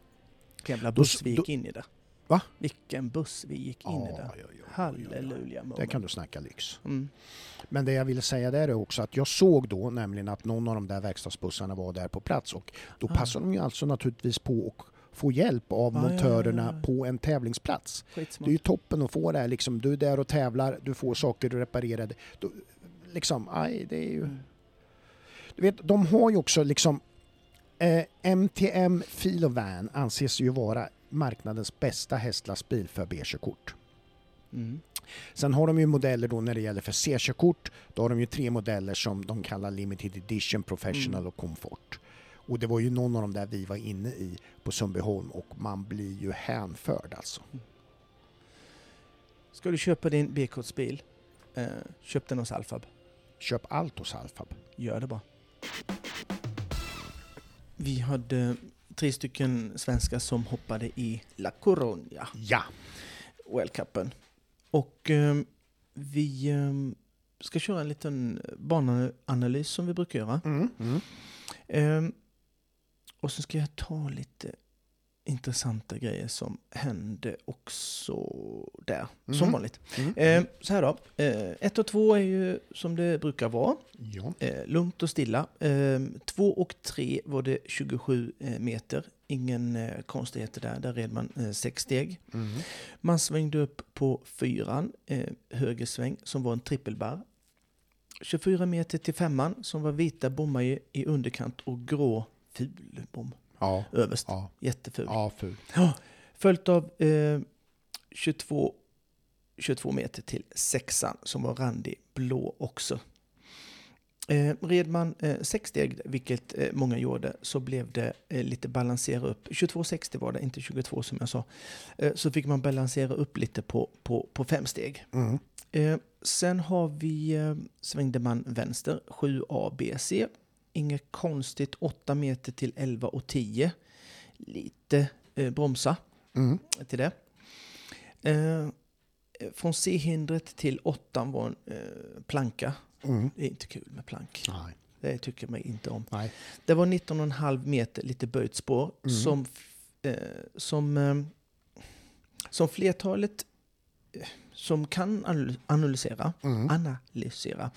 Jävla Då buss s- vi då- gick in i där. Va? Vilken buss vi gick in i Ja, där. ja, ja, ja, ja. Halleluja Där kan du snacka lyx. Mm. Men det jag ville säga där är också att jag såg då nämligen att någon av de där verkstadsbussarna var där på plats och då Ah. passar de ju alltså naturligtvis på att få hjälp av Ja, ja, ja, montörerna ja. på en tävlingsplats. Det är Skitsmart. ju toppen att få det här liksom, du är där och tävlar, du får saker reparerade. Då, liksom, aj, det är ju... Mm. Du vet, de har ju också liksom eh, MTM Filovan anses ju vara marknadens bästa hästlastbil för B-körkort. Mm. Sen har de ju modeller då när det gäller för C-körkort. Då har de ju tre modeller som de kallar Limited Edition, Professional Mm. och Comfort. Och det var ju någon av de där vi var inne i på Sundbyholm och man blir ju hänförd alltså. Ska du köpa din B-kortsbil, eh, köp den hos Alfab. Köp allt hos Alfab. Gör det bara. Vi hade tre stycken svenskar som hoppade i La Coruña, Ja! World Cupen. Och eh, vi eh, ska köra en liten bananalys som vi brukar göra. Mm. Mm. Och så ska jag ta lite intressanta grejer som hände också där, som Mhm. vanligt. Mm. Eh, så här då, eh, ett och två är ju som det brukar vara. Ja. Eh, lugnt och stilla. Eh, två och tre var det 27 eh, meter. Ingen eh, konstigheter där. Där red man eh, sex steg. Mm. Man svängde upp på fyran, eh, högersväng, som var en trippelbar. 24 meter till femman, som var vita bommar i, i underkant och grå fulbom Ja. överst. Ja. Jätteful. Ja, ful. Följt av eh, 22, 22 meter till sexan som var randig blå också. Eh, red man eh, sex steg, vilket eh, många gjorde, så blev det eh, lite balansera upp. 22,60 var det, inte 22 som jag sa. Eh, så fick man balansera upp lite på, på, på fem steg. Mm. Eh, sen har vi, eh, svängde man vänster, 7A, B, C. Inget konstigt, 8 meter till 11 och 10. Lite eh, bromsa Mm. till det. Eh, från C-hindret till 8 var en eh, planka. Mm. Det är inte kul med plank. Nej. Det tycker mig inte om. Nej. Det var 19,5 meter, lite böjt spår, Mm. som, eh, som, eh, som flertalet eh, som kan anal- analysera, Mm. analysera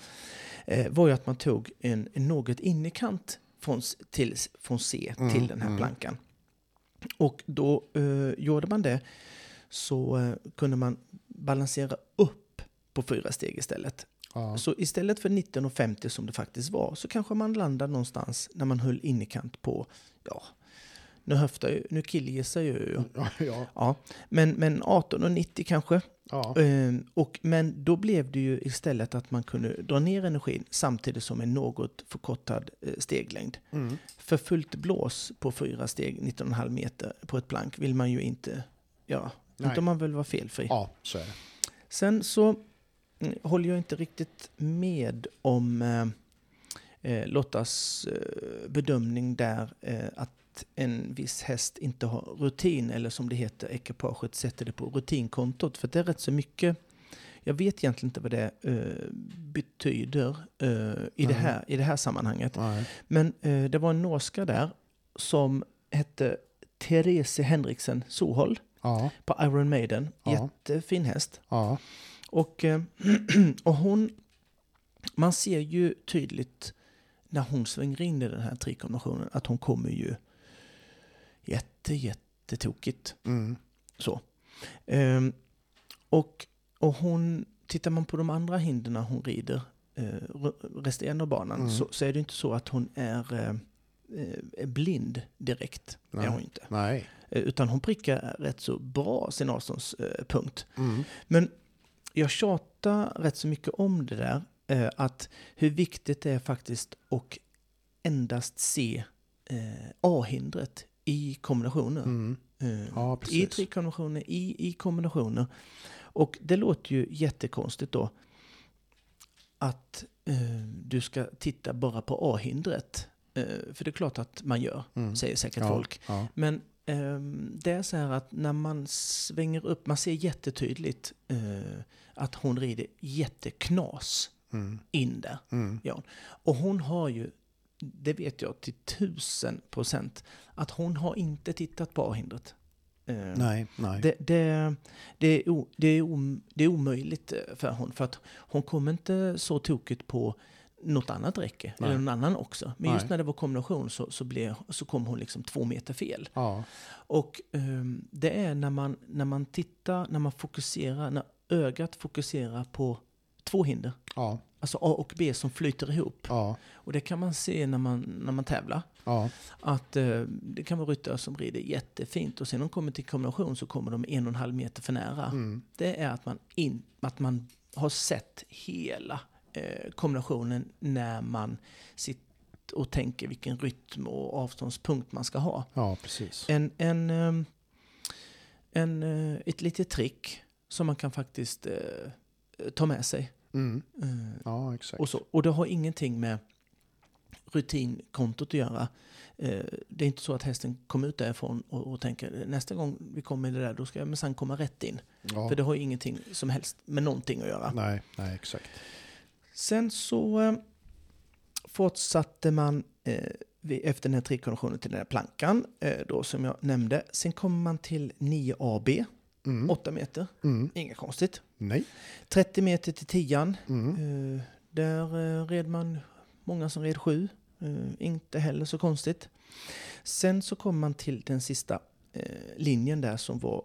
eh, var ju att man tog en, en något innerkant från, till, från C Mm, till den här mm. plankan. Och då eh, gjorde man det så eh, kunde man balansera upp på fyra steg istället. Ja. Så istället för 19,50 som det faktiskt var så kanske man landade någonstans när man höll innerkant på, ja, nu höftar ju, nu killgissar jag ju. Ja. Ja. Ja, men, men 18,90 kanske. Ja. Ehm, och, men då blev det ju istället att man kunde dra ner energin samtidigt som en något förkortad eh, steglängd. Mm. För fullt blås på fyra steg, 19,5 meter på ett plank vill man ju inte göra. Nej. Inte om man vill vara felfri. ja, så. Sen så mm, håller jag inte riktigt med om eh, eh, Lottas eh, bedömning där eh, att en viss häst inte har rutin eller som det heter, ekipaget sätter det på rutinkontot. För det är rätt så mycket. Jag vet egentligen inte vad det eh, betyder eh, i, det här, i det här sammanhanget. Nej. Men eh, det var en norska där som hette Therese Henriksen Sohol Ja. på Iron Maiden. Ja. Jättefin häst. Ja. Och, och hon, man ser ju tydligt när hon svänger in i den här trikombinationen att hon kommer ju jätte, jättetokigt. Mm. Så. Ehm, och, och hon, tittar man på de andra hindren hon rider eh, re- resterande av banan Mm. så, så är det inte så att hon är eh, eh, är blind direkt. Nej. Är hon inte. Nej. Eh, Utan hon prickar rätt så bra sin avståndspunkt. Mm. Men jag tjatar rätt så mycket om det där. eh, Att hur viktigt det är faktiskt att endast se eh, A-hindret i kombinationer. Mm. Eh, Ja, I precis. trikombinationer, i, i kombinationer. Och det låter ju jättekonstigt då att eh, du ska titta bara på A-hindret. Eh, för det är klart att man gör, Mm. säger säkert Ja, folk. Ja. Men ehm, det är så här att när man svänger upp, man ser jättetydligt eh, att hon rider jätteknas Mm. in där. Mm. Ja. Och hon har ju, det vet jag till tusen procent, att hon har inte tittat på A-hindret. Eh, Nej, nej. det, det, det, är o, det, är om, det är omöjligt eh, för hon, för att hon kommer inte så tokigt på något annat räcke, Nej. eller någon annan också. Men just Nej. när det var kombination så, så, blev, så kom hon liksom två meter fel. Ja. Och ehm, det är när man, när man tittar, när man fokuserar, när ögat fokuserar på två hinder. Ja. Alltså A och B som flyter ihop. Ja. Och det kan man se när man, när man tävlar. Ja. Att eh, det kan vara ryttare som rider jättefint och sen när de kommer till kombination så kommer de en och en halv meter för nära. Mm. Det är att man, in, att man har sett hela eh, kombinationen när man sitter och tänker vilken rytm och avståndspunkt man ska ha. Ja, precis. En, en, ehm, en, eh, ett litet trick som man kan faktiskt eh, ta med sig. Mm. Eh, Ja, exakt. och, så, och det har ingenting med rutinkontot att göra. Eh, det är inte så att hästen kommer ut därifrån och, och tänker nästa gång vi kommer i det där då ska jag minsann komma rätt in. ja. För det har ingenting som helst med någonting att göra. Nej, nej, exakt. Sen så eh, fortsatte man eh, efter den här trikonditionen till den här plankan eh, då som jag nämnde. Sen kommer man till 9AB, Mm. 8 meter, Mm. inget konstigt. Nej. 30 meter till 10 Mm. Eh, där eh, red man många som red sju. Eh, inte heller så konstigt. Sen så kom man till den sista linjen där som var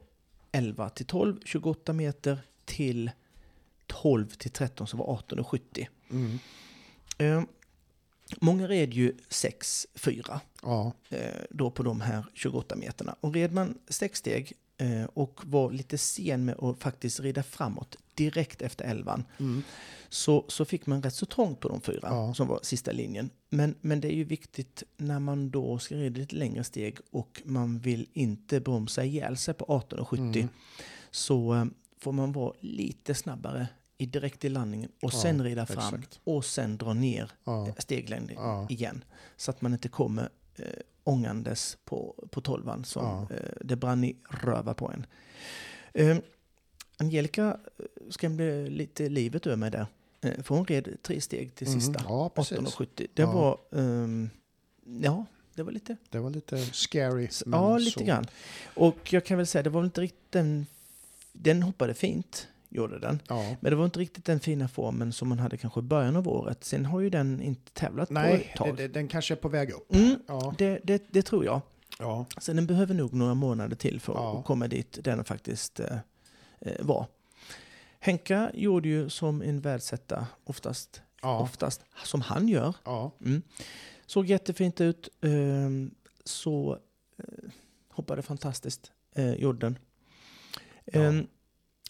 11 till 12, 28 meter till 12 till 13 som var 18,70. Mm. Eh, många red ju 6-4 Ja. eh, då på de här 28 meterna. Och red man sexsteg och var lite sen med att faktiskt rida framåt direkt efter elvan Mm. så, så fick man rätt så trångt på de fyra Ja. som var sista linjen. Men, men det är ju viktigt när man då ska rida lite längre steg och man vill inte bromsa ihjäl sig på 18,70 Mm. så eh, får man vara lite snabbare i direkt i landningen och Ja, sen rida fram exakt. och sen dra ner Ja. steglängd Ja. igen. Så att man inte kommer eh, ångandes på, på tolvan som Ja. eh, det brann i röva på en. Eh, Angelica eh, skrämde lite livet ur mig där. Eh, för hon red tre steg till Mm, sista. ja, precis. 18,70. Det Ja. var... ehm, ja, det var lite... Det var lite scary. ja, lite så. grann. Och jag kan väl säga, det var väl inte riktigt den... Den hoppade fint, gjorde den. Ja. Men det var inte riktigt den fina formen som man hade kanske i början av året. Sen har ju den inte tävlat på Nej, ett tag. det, den kanske är på väg upp. Mm, Ja. det, det, det tror jag. Ja. Så den behöver nog några månader till för Ja. att komma dit den faktiskt eh, eh, var. Henka gjorde ju som en världsetta oftast, oftast som han gör. Ja. Mm. Såg jättefint ut. ehm, så eh, hoppade fantastiskt, eh, gjorde den. Ja.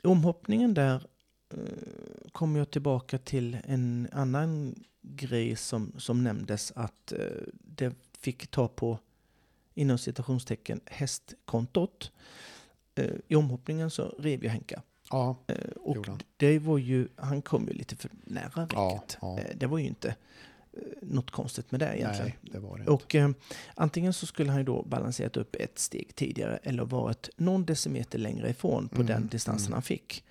Omhoppningen där eh, kom jag tillbaka till en annan grej som, som nämndes att eh, det fick ta på inom citationstecken hästkontot. Eh, I omhoppningen så rev ju Henka. Ja. Eh, och det var ju, han kom ju lite för nära Ja, räcket. ja. Eh, det var ju inte något konstigt med det egentligen. Nej, det var det. Och eh, antingen så skulle han ju då balanserat upp ett steg tidigare eller varit någon decimeter längre ifrån på Mm, den distansen mm. han fick.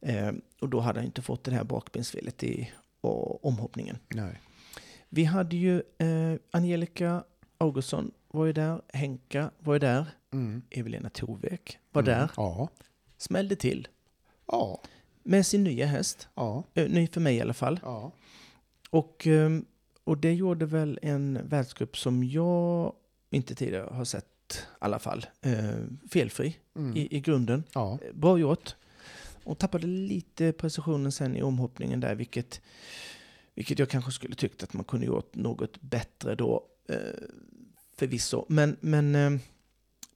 Eh, och då hade han inte fått det här bakbensfelet i och, omhoppningen. Nej. Vi hade ju eh, Angelica Augustsson var ju där, Henka var ju där, Mm. Evelina Tovek var Mm. där, Ja. smällde till Ja. med sin nya häst, Ja. eh, ny för mig i alla fall. Ja. Och, ehm, och det gjorde väl en världscup som jag inte tidigare har sett i alla fall. Eh, felfri Mm. i, i grunden. Ja. Eh, Bra gjort. Och tappade lite precisionen sen i omhoppningen där, vilket, Vilket jag kanske skulle tyckt att man kunde gjort något bättre då, eh, förvisso. Men, men, eh,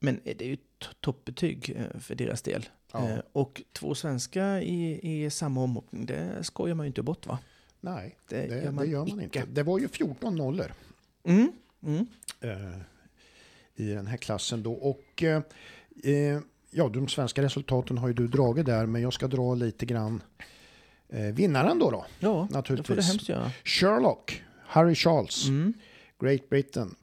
men det är ju ett toppbetyg eh, för deras del. Ja. Eh, och två svenskar i, i samma omhoppning, det skojar man ju inte bort va? Nej, Det det, gör man det gör man inte. Det var ju 14 nollor Mm. Mm. eh, i den här klassen då. Och eh, eh, ja, de svenska resultaten har ju du dragit där, men jag ska dra lite grann eh, vinnaren då. då. Ja, det får Naturligtvis. det hemskt göra. Sherlock, Harry Charles, Mm. Great Britain.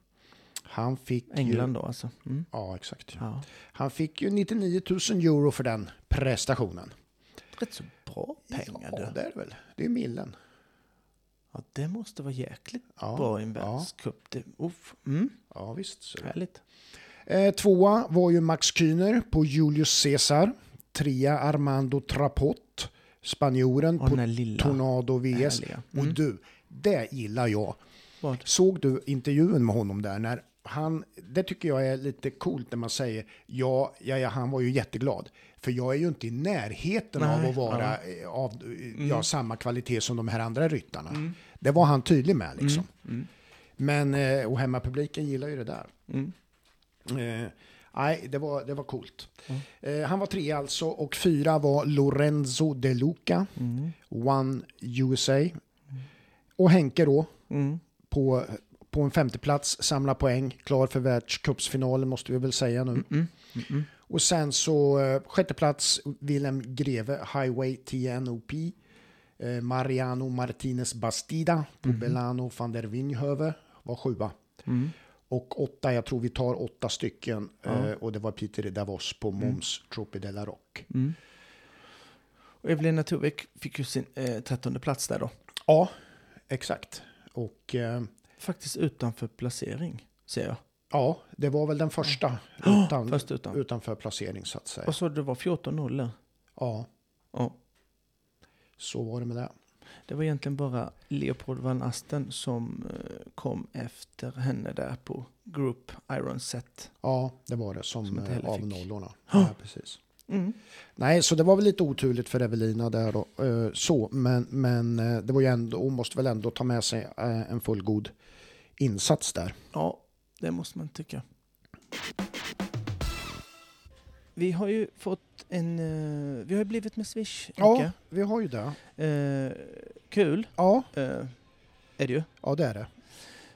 Han fick England Ju, då alltså. Mm. ja, exakt. Ja. Han fick ju 99 000 euro för den prestationen. Rätt så bra pengar Ja, det är det väl. Det är millen. Ja, det måste vara jäkligt Ja, bra i en ja. världscup. Uff. Mm. Ja, visst. Så. Härligt. Eh, tvåa var ju Max Kühner på Julius Caesar. Trea Armando Trapot, spanjoren på Tornado VS. härliga. Och Mm. du, det gillar jag. Vad? Såg du intervjun med honom där? När han, det tycker jag är lite coolt när man säger ja, ja, ja, han var ju jätteglad. För jag är ju inte i närheten av Nej, att vara ja. Mm. eh, av ja, samma kvalitet som de här andra ryttarna. Det var han tydlig med liksom. Mm. Men, eh, och hemmapubliken gillar ju det där. Mm. Eh, nej, det var, det var coolt. Eh, han var tre alltså och fyra var Lorenzo De Luca, Mm. One USA. Och Henke då Mm. på, på en femteplats, samlar poäng, klar för världscupsfinalen måste vi väl säga nu. Mm. Mm. Och sen så eh, sjätte plats, Wilhelm Greve, Highway TNOP. Eh, Mariano Martinez Bastida på Belano van der Winhöve var sjua. Mm. Och åtta, jag tror vi tar åtta stycken. Ja. Eh, och det var Peter Davos på Moms Tropi de la Rock. Mm. Och Evelina Tovik fick ju sin eh, trettonde plats där då. Ja, exakt. Och eh, Faktiskt utanför placering, ser jag. ja, det var väl den första utan, Först utan. utanför placering så att säga. Och så det var 14 nollor. Ja, Ja. så var det med det. Det var egentligen bara Leopold van Asten som eh, kom efter henne där på Group Iron Set. Ja, det var det som, Som eh, av nollorna. Ja, precis. Mm. Nej, så det var väl lite oturligt för Evelina där då. eh, Så, men, men eh, det var ju ändå, hon måste väl ändå ta med sig eh, en fullgod insats där. Ja, det måste man tycka. Vi har ju fått en... vi har blivit med Swish, Ja, vi har ju det. Eh, kul Ja, eh, är det ju. ja det är det.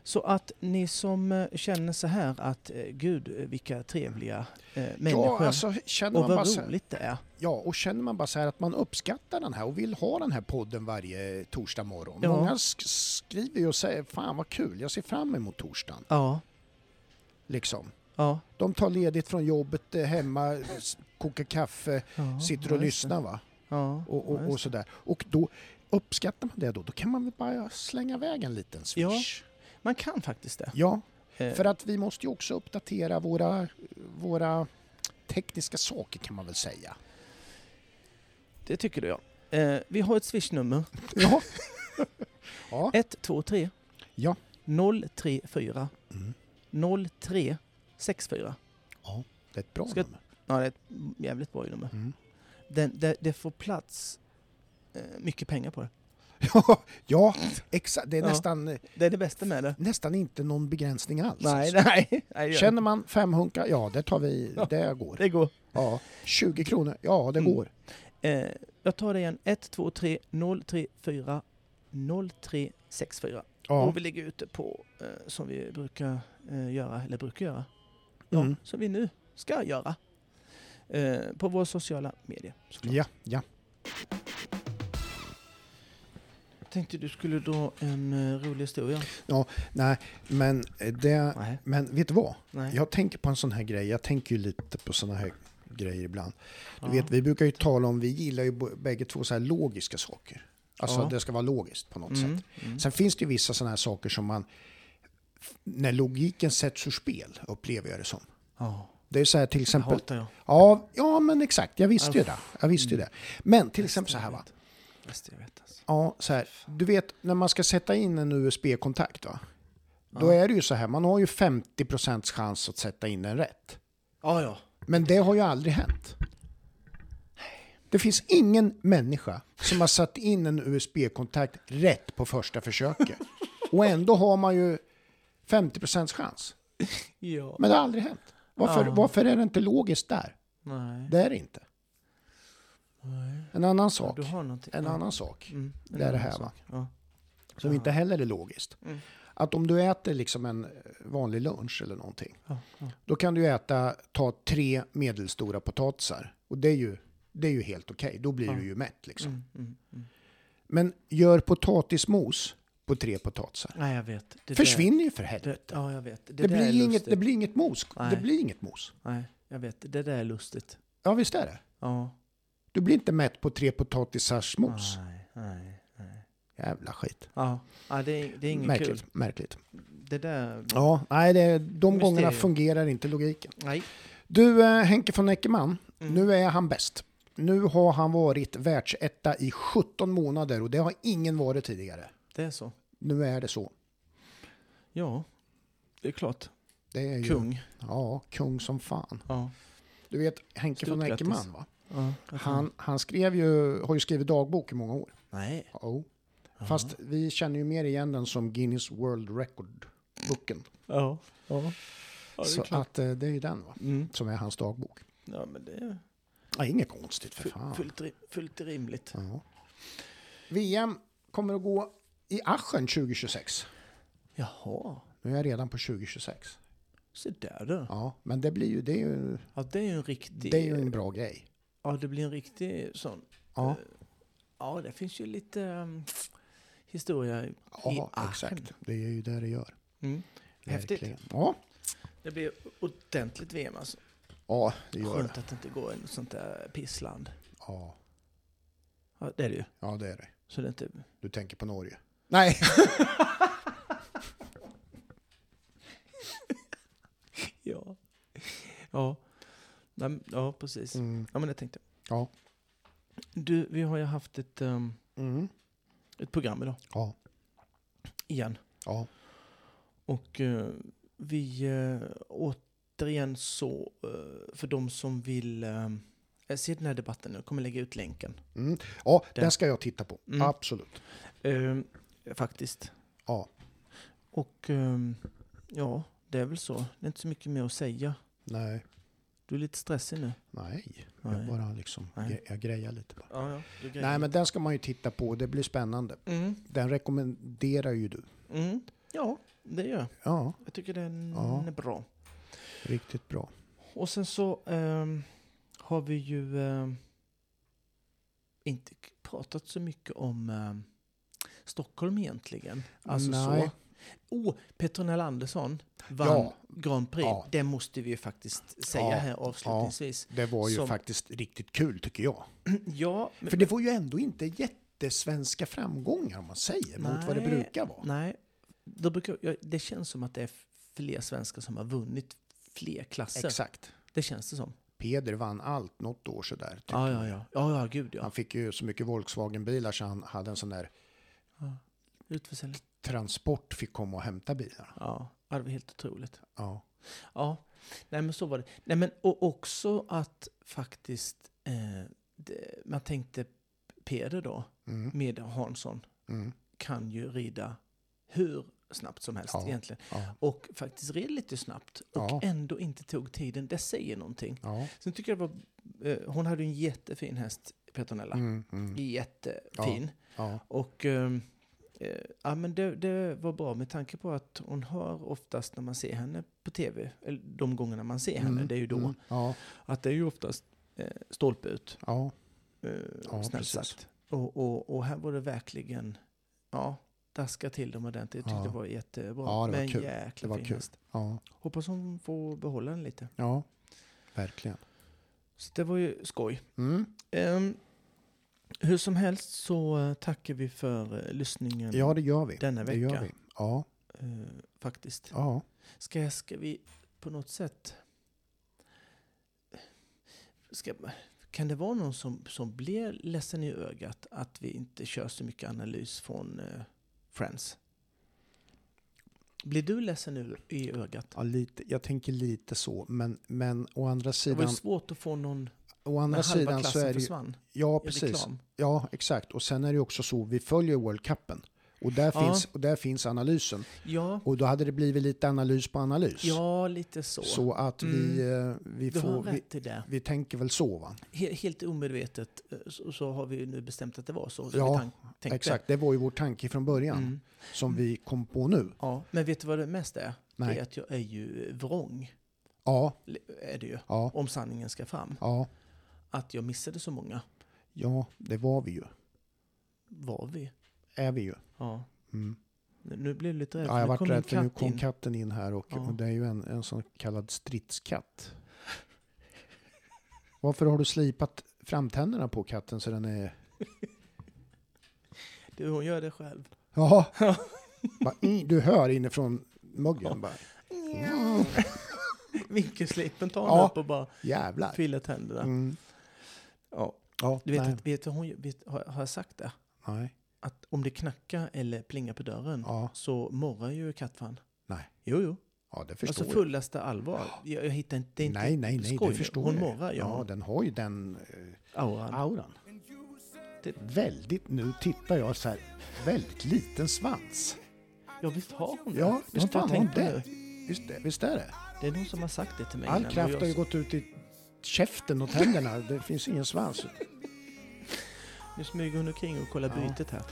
Så att ni som eh, känner så här att eh, gud eh, vilka trevliga eh, människor Ja, alltså, känner och man bara vad så, roligt det är. ja, och känner man bara så här att man uppskattar den här och vill ha den här podden varje torsdag morgon. Ja. Många sk- skriver ju och säger fan vad kul, jag ser fram emot torsdagen. Ja, Liksom. ja. De tar ledigt från jobbet hemma, kokar kaffe, ja sitter och lyssnar va? Ja, och, och, och sådär. Och då uppskattar man det då, då kan man väl bara slänga iväg en liten Ja. Man kan faktiskt det. Ja, Eh, för att vi måste ju också uppdatera våra, våra tekniska saker kan man väl säga. Det tycker du ja. Eh, vi har ett swishnummer. Ja. ja. 123 Ja. 034 Mm. 0364. ja, det är ett bra Ska- nummer. Ja, det är ett jävligt bra nummer. Mm. Den, det, det får plats eh, mycket pengar på det. Ja, ja exakt. Det är Ja. nästan, Det är det bästa med det. nästan inte någon begränsning alls. Nej, nej. nej Känner man fem hunkar, ja det tar vi, Ja. det går. det. det går. Ja, 20 kronor, ja det Mm. går. Eh, jag tar det igen. 123 034 0364. Ja. Och vi ligger ute på, eh, som vi brukar eh, göra, eller brukar göra, ja, Mm. som vi nu ska göra. Eh, på våra sociala medier. såklart. Ja, ja. Tänkte du skulle dra en eh, rolig historia. Nej, men det, Nej. men vet du vad? Nej. Jag tänker på en sån här grej, jag tänker ju lite på såna här grejer ibland. Du Ja. vet, vi brukar ju tala om, vi gillar ju bägge två så här logiska saker. Alltså Ja. det ska vara logiskt på något Mm, sätt. mm. Sen finns det ju vissa sådana här saker som man, när logiken sätts ur spel, upplever jag det som. Ja, Det är så här till det exempel, hatar jag. ja, ja men exakt, jag visste ju det. Jag visste Mm. ju det. Men till exempel så här va, Bäst jag vet. Ja, så här. Du vet när man ska sätta in en USB-kontakt va? Då är det ju så här, man har ju 50% chans att sätta in den rätt. Ja, ja. Men det har ju aldrig hänt. Det finns ingen människa som har satt in en USB-kontakt rätt på första försöket. Och ändå har man ju 50% chans. Ja. Men det har aldrig hänt. Varför, Ja. varför är det inte logiskt där? Nej. Det är det inte. Nej. En annan sak. En annan sak. Mm, det är det här, va? Ja. Som inte heller är logiskt. Mm. Att om du äter liksom en vanlig lunch eller någonting. Ja, ja. Då kan du äta, ta tre medelstora potatisar. Och det är ju, det är ju helt okej. Då blir du ju mätt liksom. Mm, mm, mm. Men gör potatismos på tre potatisar. Nej, jag vet. Det Försvinner ju för Där, helvete. det, ja, jag vet. Det, Det, där blir inget, det blir inget mos. Det Nej. blir inget mos. Nej, jag vet. Det där är lustigt. Ja, visst är det. Ja. Du blir inte mätt på tre potatisars mos. Nej, nej, nej. Jävla skit. Ja, ja det, är, det är inget Märkligt. kul. Märkligt. Det där... Ja, nej, det, de Mysterium. gångerna fungerar inte logiken. Nej. Du, eh, Henke von Eckermann, Mm. nu är han bäst. Nu har han varit världsetta i 17 månader och det har ingen varit tidigare. Det är så. Nu är det så. Ja, det är klart. Det är ju, Kung. Ja, kung som fan. Ja. Du vet Henke Stort von. Eckermann va? Han, han skrev ju, har ju skrivit dagbok i många år. Nej. Oh. Fast vi känner ju mer igen den som Guinness World Record-boken. Ja. Ja. ja det är Så klart. att eh, det är ju den va? Mm. Som är hans dagbok. Ja, men det är Ja, inget konstigt för fan. fullt, fullt rimligt. Ja. VM kommer att gå i Aschen 2026. Jaha. Nu är jag redan på 2026. Så där du. Ja, men det blir ju, det är ju, Ja, det är ju en riktig... det är ju en bra grej. Ja, det blir en riktig sån... Ja, eh, Ja, det finns ju lite um, historia i ja Aachen. exakt. Det är ju det det gör. Mm. Häftigt. Verkligen. Ja, Det blir ordentligt VM alltså. ja det gör Skönt det. att det inte går i något sånt där pissland. Ja, Ja, det är det ju. ja, det är det. Så det är inte... Du tänker på Norge? Nej, Ja. Ja. Nej, ja, precis. mm. Ja, men jag tänkte. ja. Du, vi har ju haft ett, um, Mm. ett program idag. ja, Igen. ja, Och eh, vi uh, återigen så, eh, för de som vill uh, se den här debatten nu, kommer lägga ut länken. mm. ja Den. den ska jag titta på. Mm. Absolut. Eh, faktiskt. Ja, Och ehm, ja, det är väl så. Det är inte så mycket mer att säga. nej, Du är lite stressig nu. nej. Nej. Jag bara liksom, Nej. jag grejar lite bara. Ja, ja. Du Nej, men den ska man ju titta på. Det blir spännande. Mm, Den rekommenderar ju du. mm. Ja, det gör jag. Ja, Jag tycker den Ja. är bra. riktigt bra. Och sen så ehm, har vi ju ehm, inte pratat så mycket om ehm, Stockholm egentligen. Alltså Nej. så. Oh, Petronella Andersson vann Ja. Grand Prix. Ja. Det måste vi ju faktiskt säga Ja. här avslutningsvis. Det var ju Som- faktiskt riktigt kul tycker jag. Ja, men, För det var ju ändå inte jättesvenska framgångar om man säger mot vad det Nej. brukar vara. nej. Det, brukar, ja, det känns som att det är fler svenskar som har vunnit fler klasser. Exakt. Det känns det som. Peder vann allt något år sådär. Ja, ja, ja. Ja, ja, gud ja. Han fick ju så mycket Volkswagen-bilar så han hade en sån där Utförsäljning. Transport fick komma och hämta bilarna. Ja, det var helt otroligt. Ja. Ja, nej men så var det. Nej men och också att faktiskt, eh, det, man tänkte Peder då, Mm. med Hansson, Mm. kan ju rida hur snabbt som helst Ja. egentligen. Ja. Och faktiskt red lite snabbt och Ja. ändå inte tog tiden. Det säger någonting. Sen tycker jag det var, eh, hon hade en jättefin häst, Petronella. Mm. Mm. Jättefin. Och eh, ja, men det, det var bra med tanke på att hon har oftast när man ser henne på tv, eller de gångerna man ser henne, Mm. det är ju då, Mm. Ja. att det är ju oftast eh, stolpe ut, Ja. eh, Ja, snällt sagt. Och, och, och här var det verkligen, ja, daska till dem ordentligt. Jag tyckte Ja. det var jättebra. Ja, det var Men en kul. jäkla Det var fin kul. Ja. Hoppas hon får behålla den lite. Ja. Verkligen. Så det var ju skoj. Mm. Ehm, hur som helst så eh, tackar vi för eh, lyssningen Ja, det gör vi. denna Det gör vecka. vi. Ja. eh, faktiskt. Ja. Ska, ska vi på något sätt... Ska, kan det vara någon som, som blir ledsen i ögat att vi inte kör så mycket analys från eh, Friends? Blir du ledsen i, i ögat? ja lite, jag tänker lite så. Men, men å andra Det var sidan. svårt att få någon å andra sidan så är det ju. Ja, precis. Ja, exakt. Och sen är det också så, vi följer World Cupen. Och där, Ja. finns, och där finns analysen. Ja, Och då hade det blivit lite analys på analys. ja, lite så. Så att vi, eh, vi, får, vi, vi tänker väl så va? He- Helt omedvetet eh, så, så har vi nu bestämt att det var så. Ja, tan- tänkte. Exakt, det var ju vår tanke från början. Mm. Som vi kom på nu. Ja, men vet du vad det mest är? Nej. Det är att jag är ju vrång. Ja, Är det ju. ja, Om sanningen ska fram. ja, Att jag missade så många. ja, det var vi ju. Var vi? Är vi ju. Ja. Mm. Nu blir jag lite rädd. Ja, jag vart rädd för nu kom in. katten in här och, Ja. och det är ju en, en sån kallad stridskatt. Varför har du slipat framtänderna på katten så den är... Du, hon gör det själv. Ja, mm, du hör inifrån muggen bara. Vinkelslipen tar hon Ja. upp och bara Jävlar. filar tänderna. Mm. Ja. Ja, Du vet, nej, att, vet du hon vet, har, har jag sagt det? nej, Att om det knackar eller plingar på dörren Ja. så morrar ju kattfan. nej. Jo, jo. Ja, det förstår Alltså fullaste allvar. Jag, jag hittar inte... Det är inte Nej, nej, nej, skoj det förstår Hon morrar, ja. Ja, den har ju den eh, Auran. auran. Det väldigt, nu tittar jag så här, väldigt liten svans. Ja, visst har hon det? Ja, visst har hon det. Visst, visst är det. Det är någon som har sagt det till mig. All kraft har ju gått ut i käften och tänderna. Det finns ingen svans. Nu smyger hon omkring och kollar Ja. bytet här.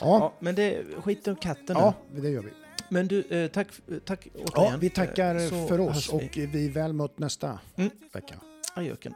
Ja, Ja, men det skit om katten ja nu. det gör vi. Men du, eh, tack, tack återigen. Ja, vi tackar Eh, så för oss hörs och vi. vi är väl mött nästa Mm. vecka. Adjöken.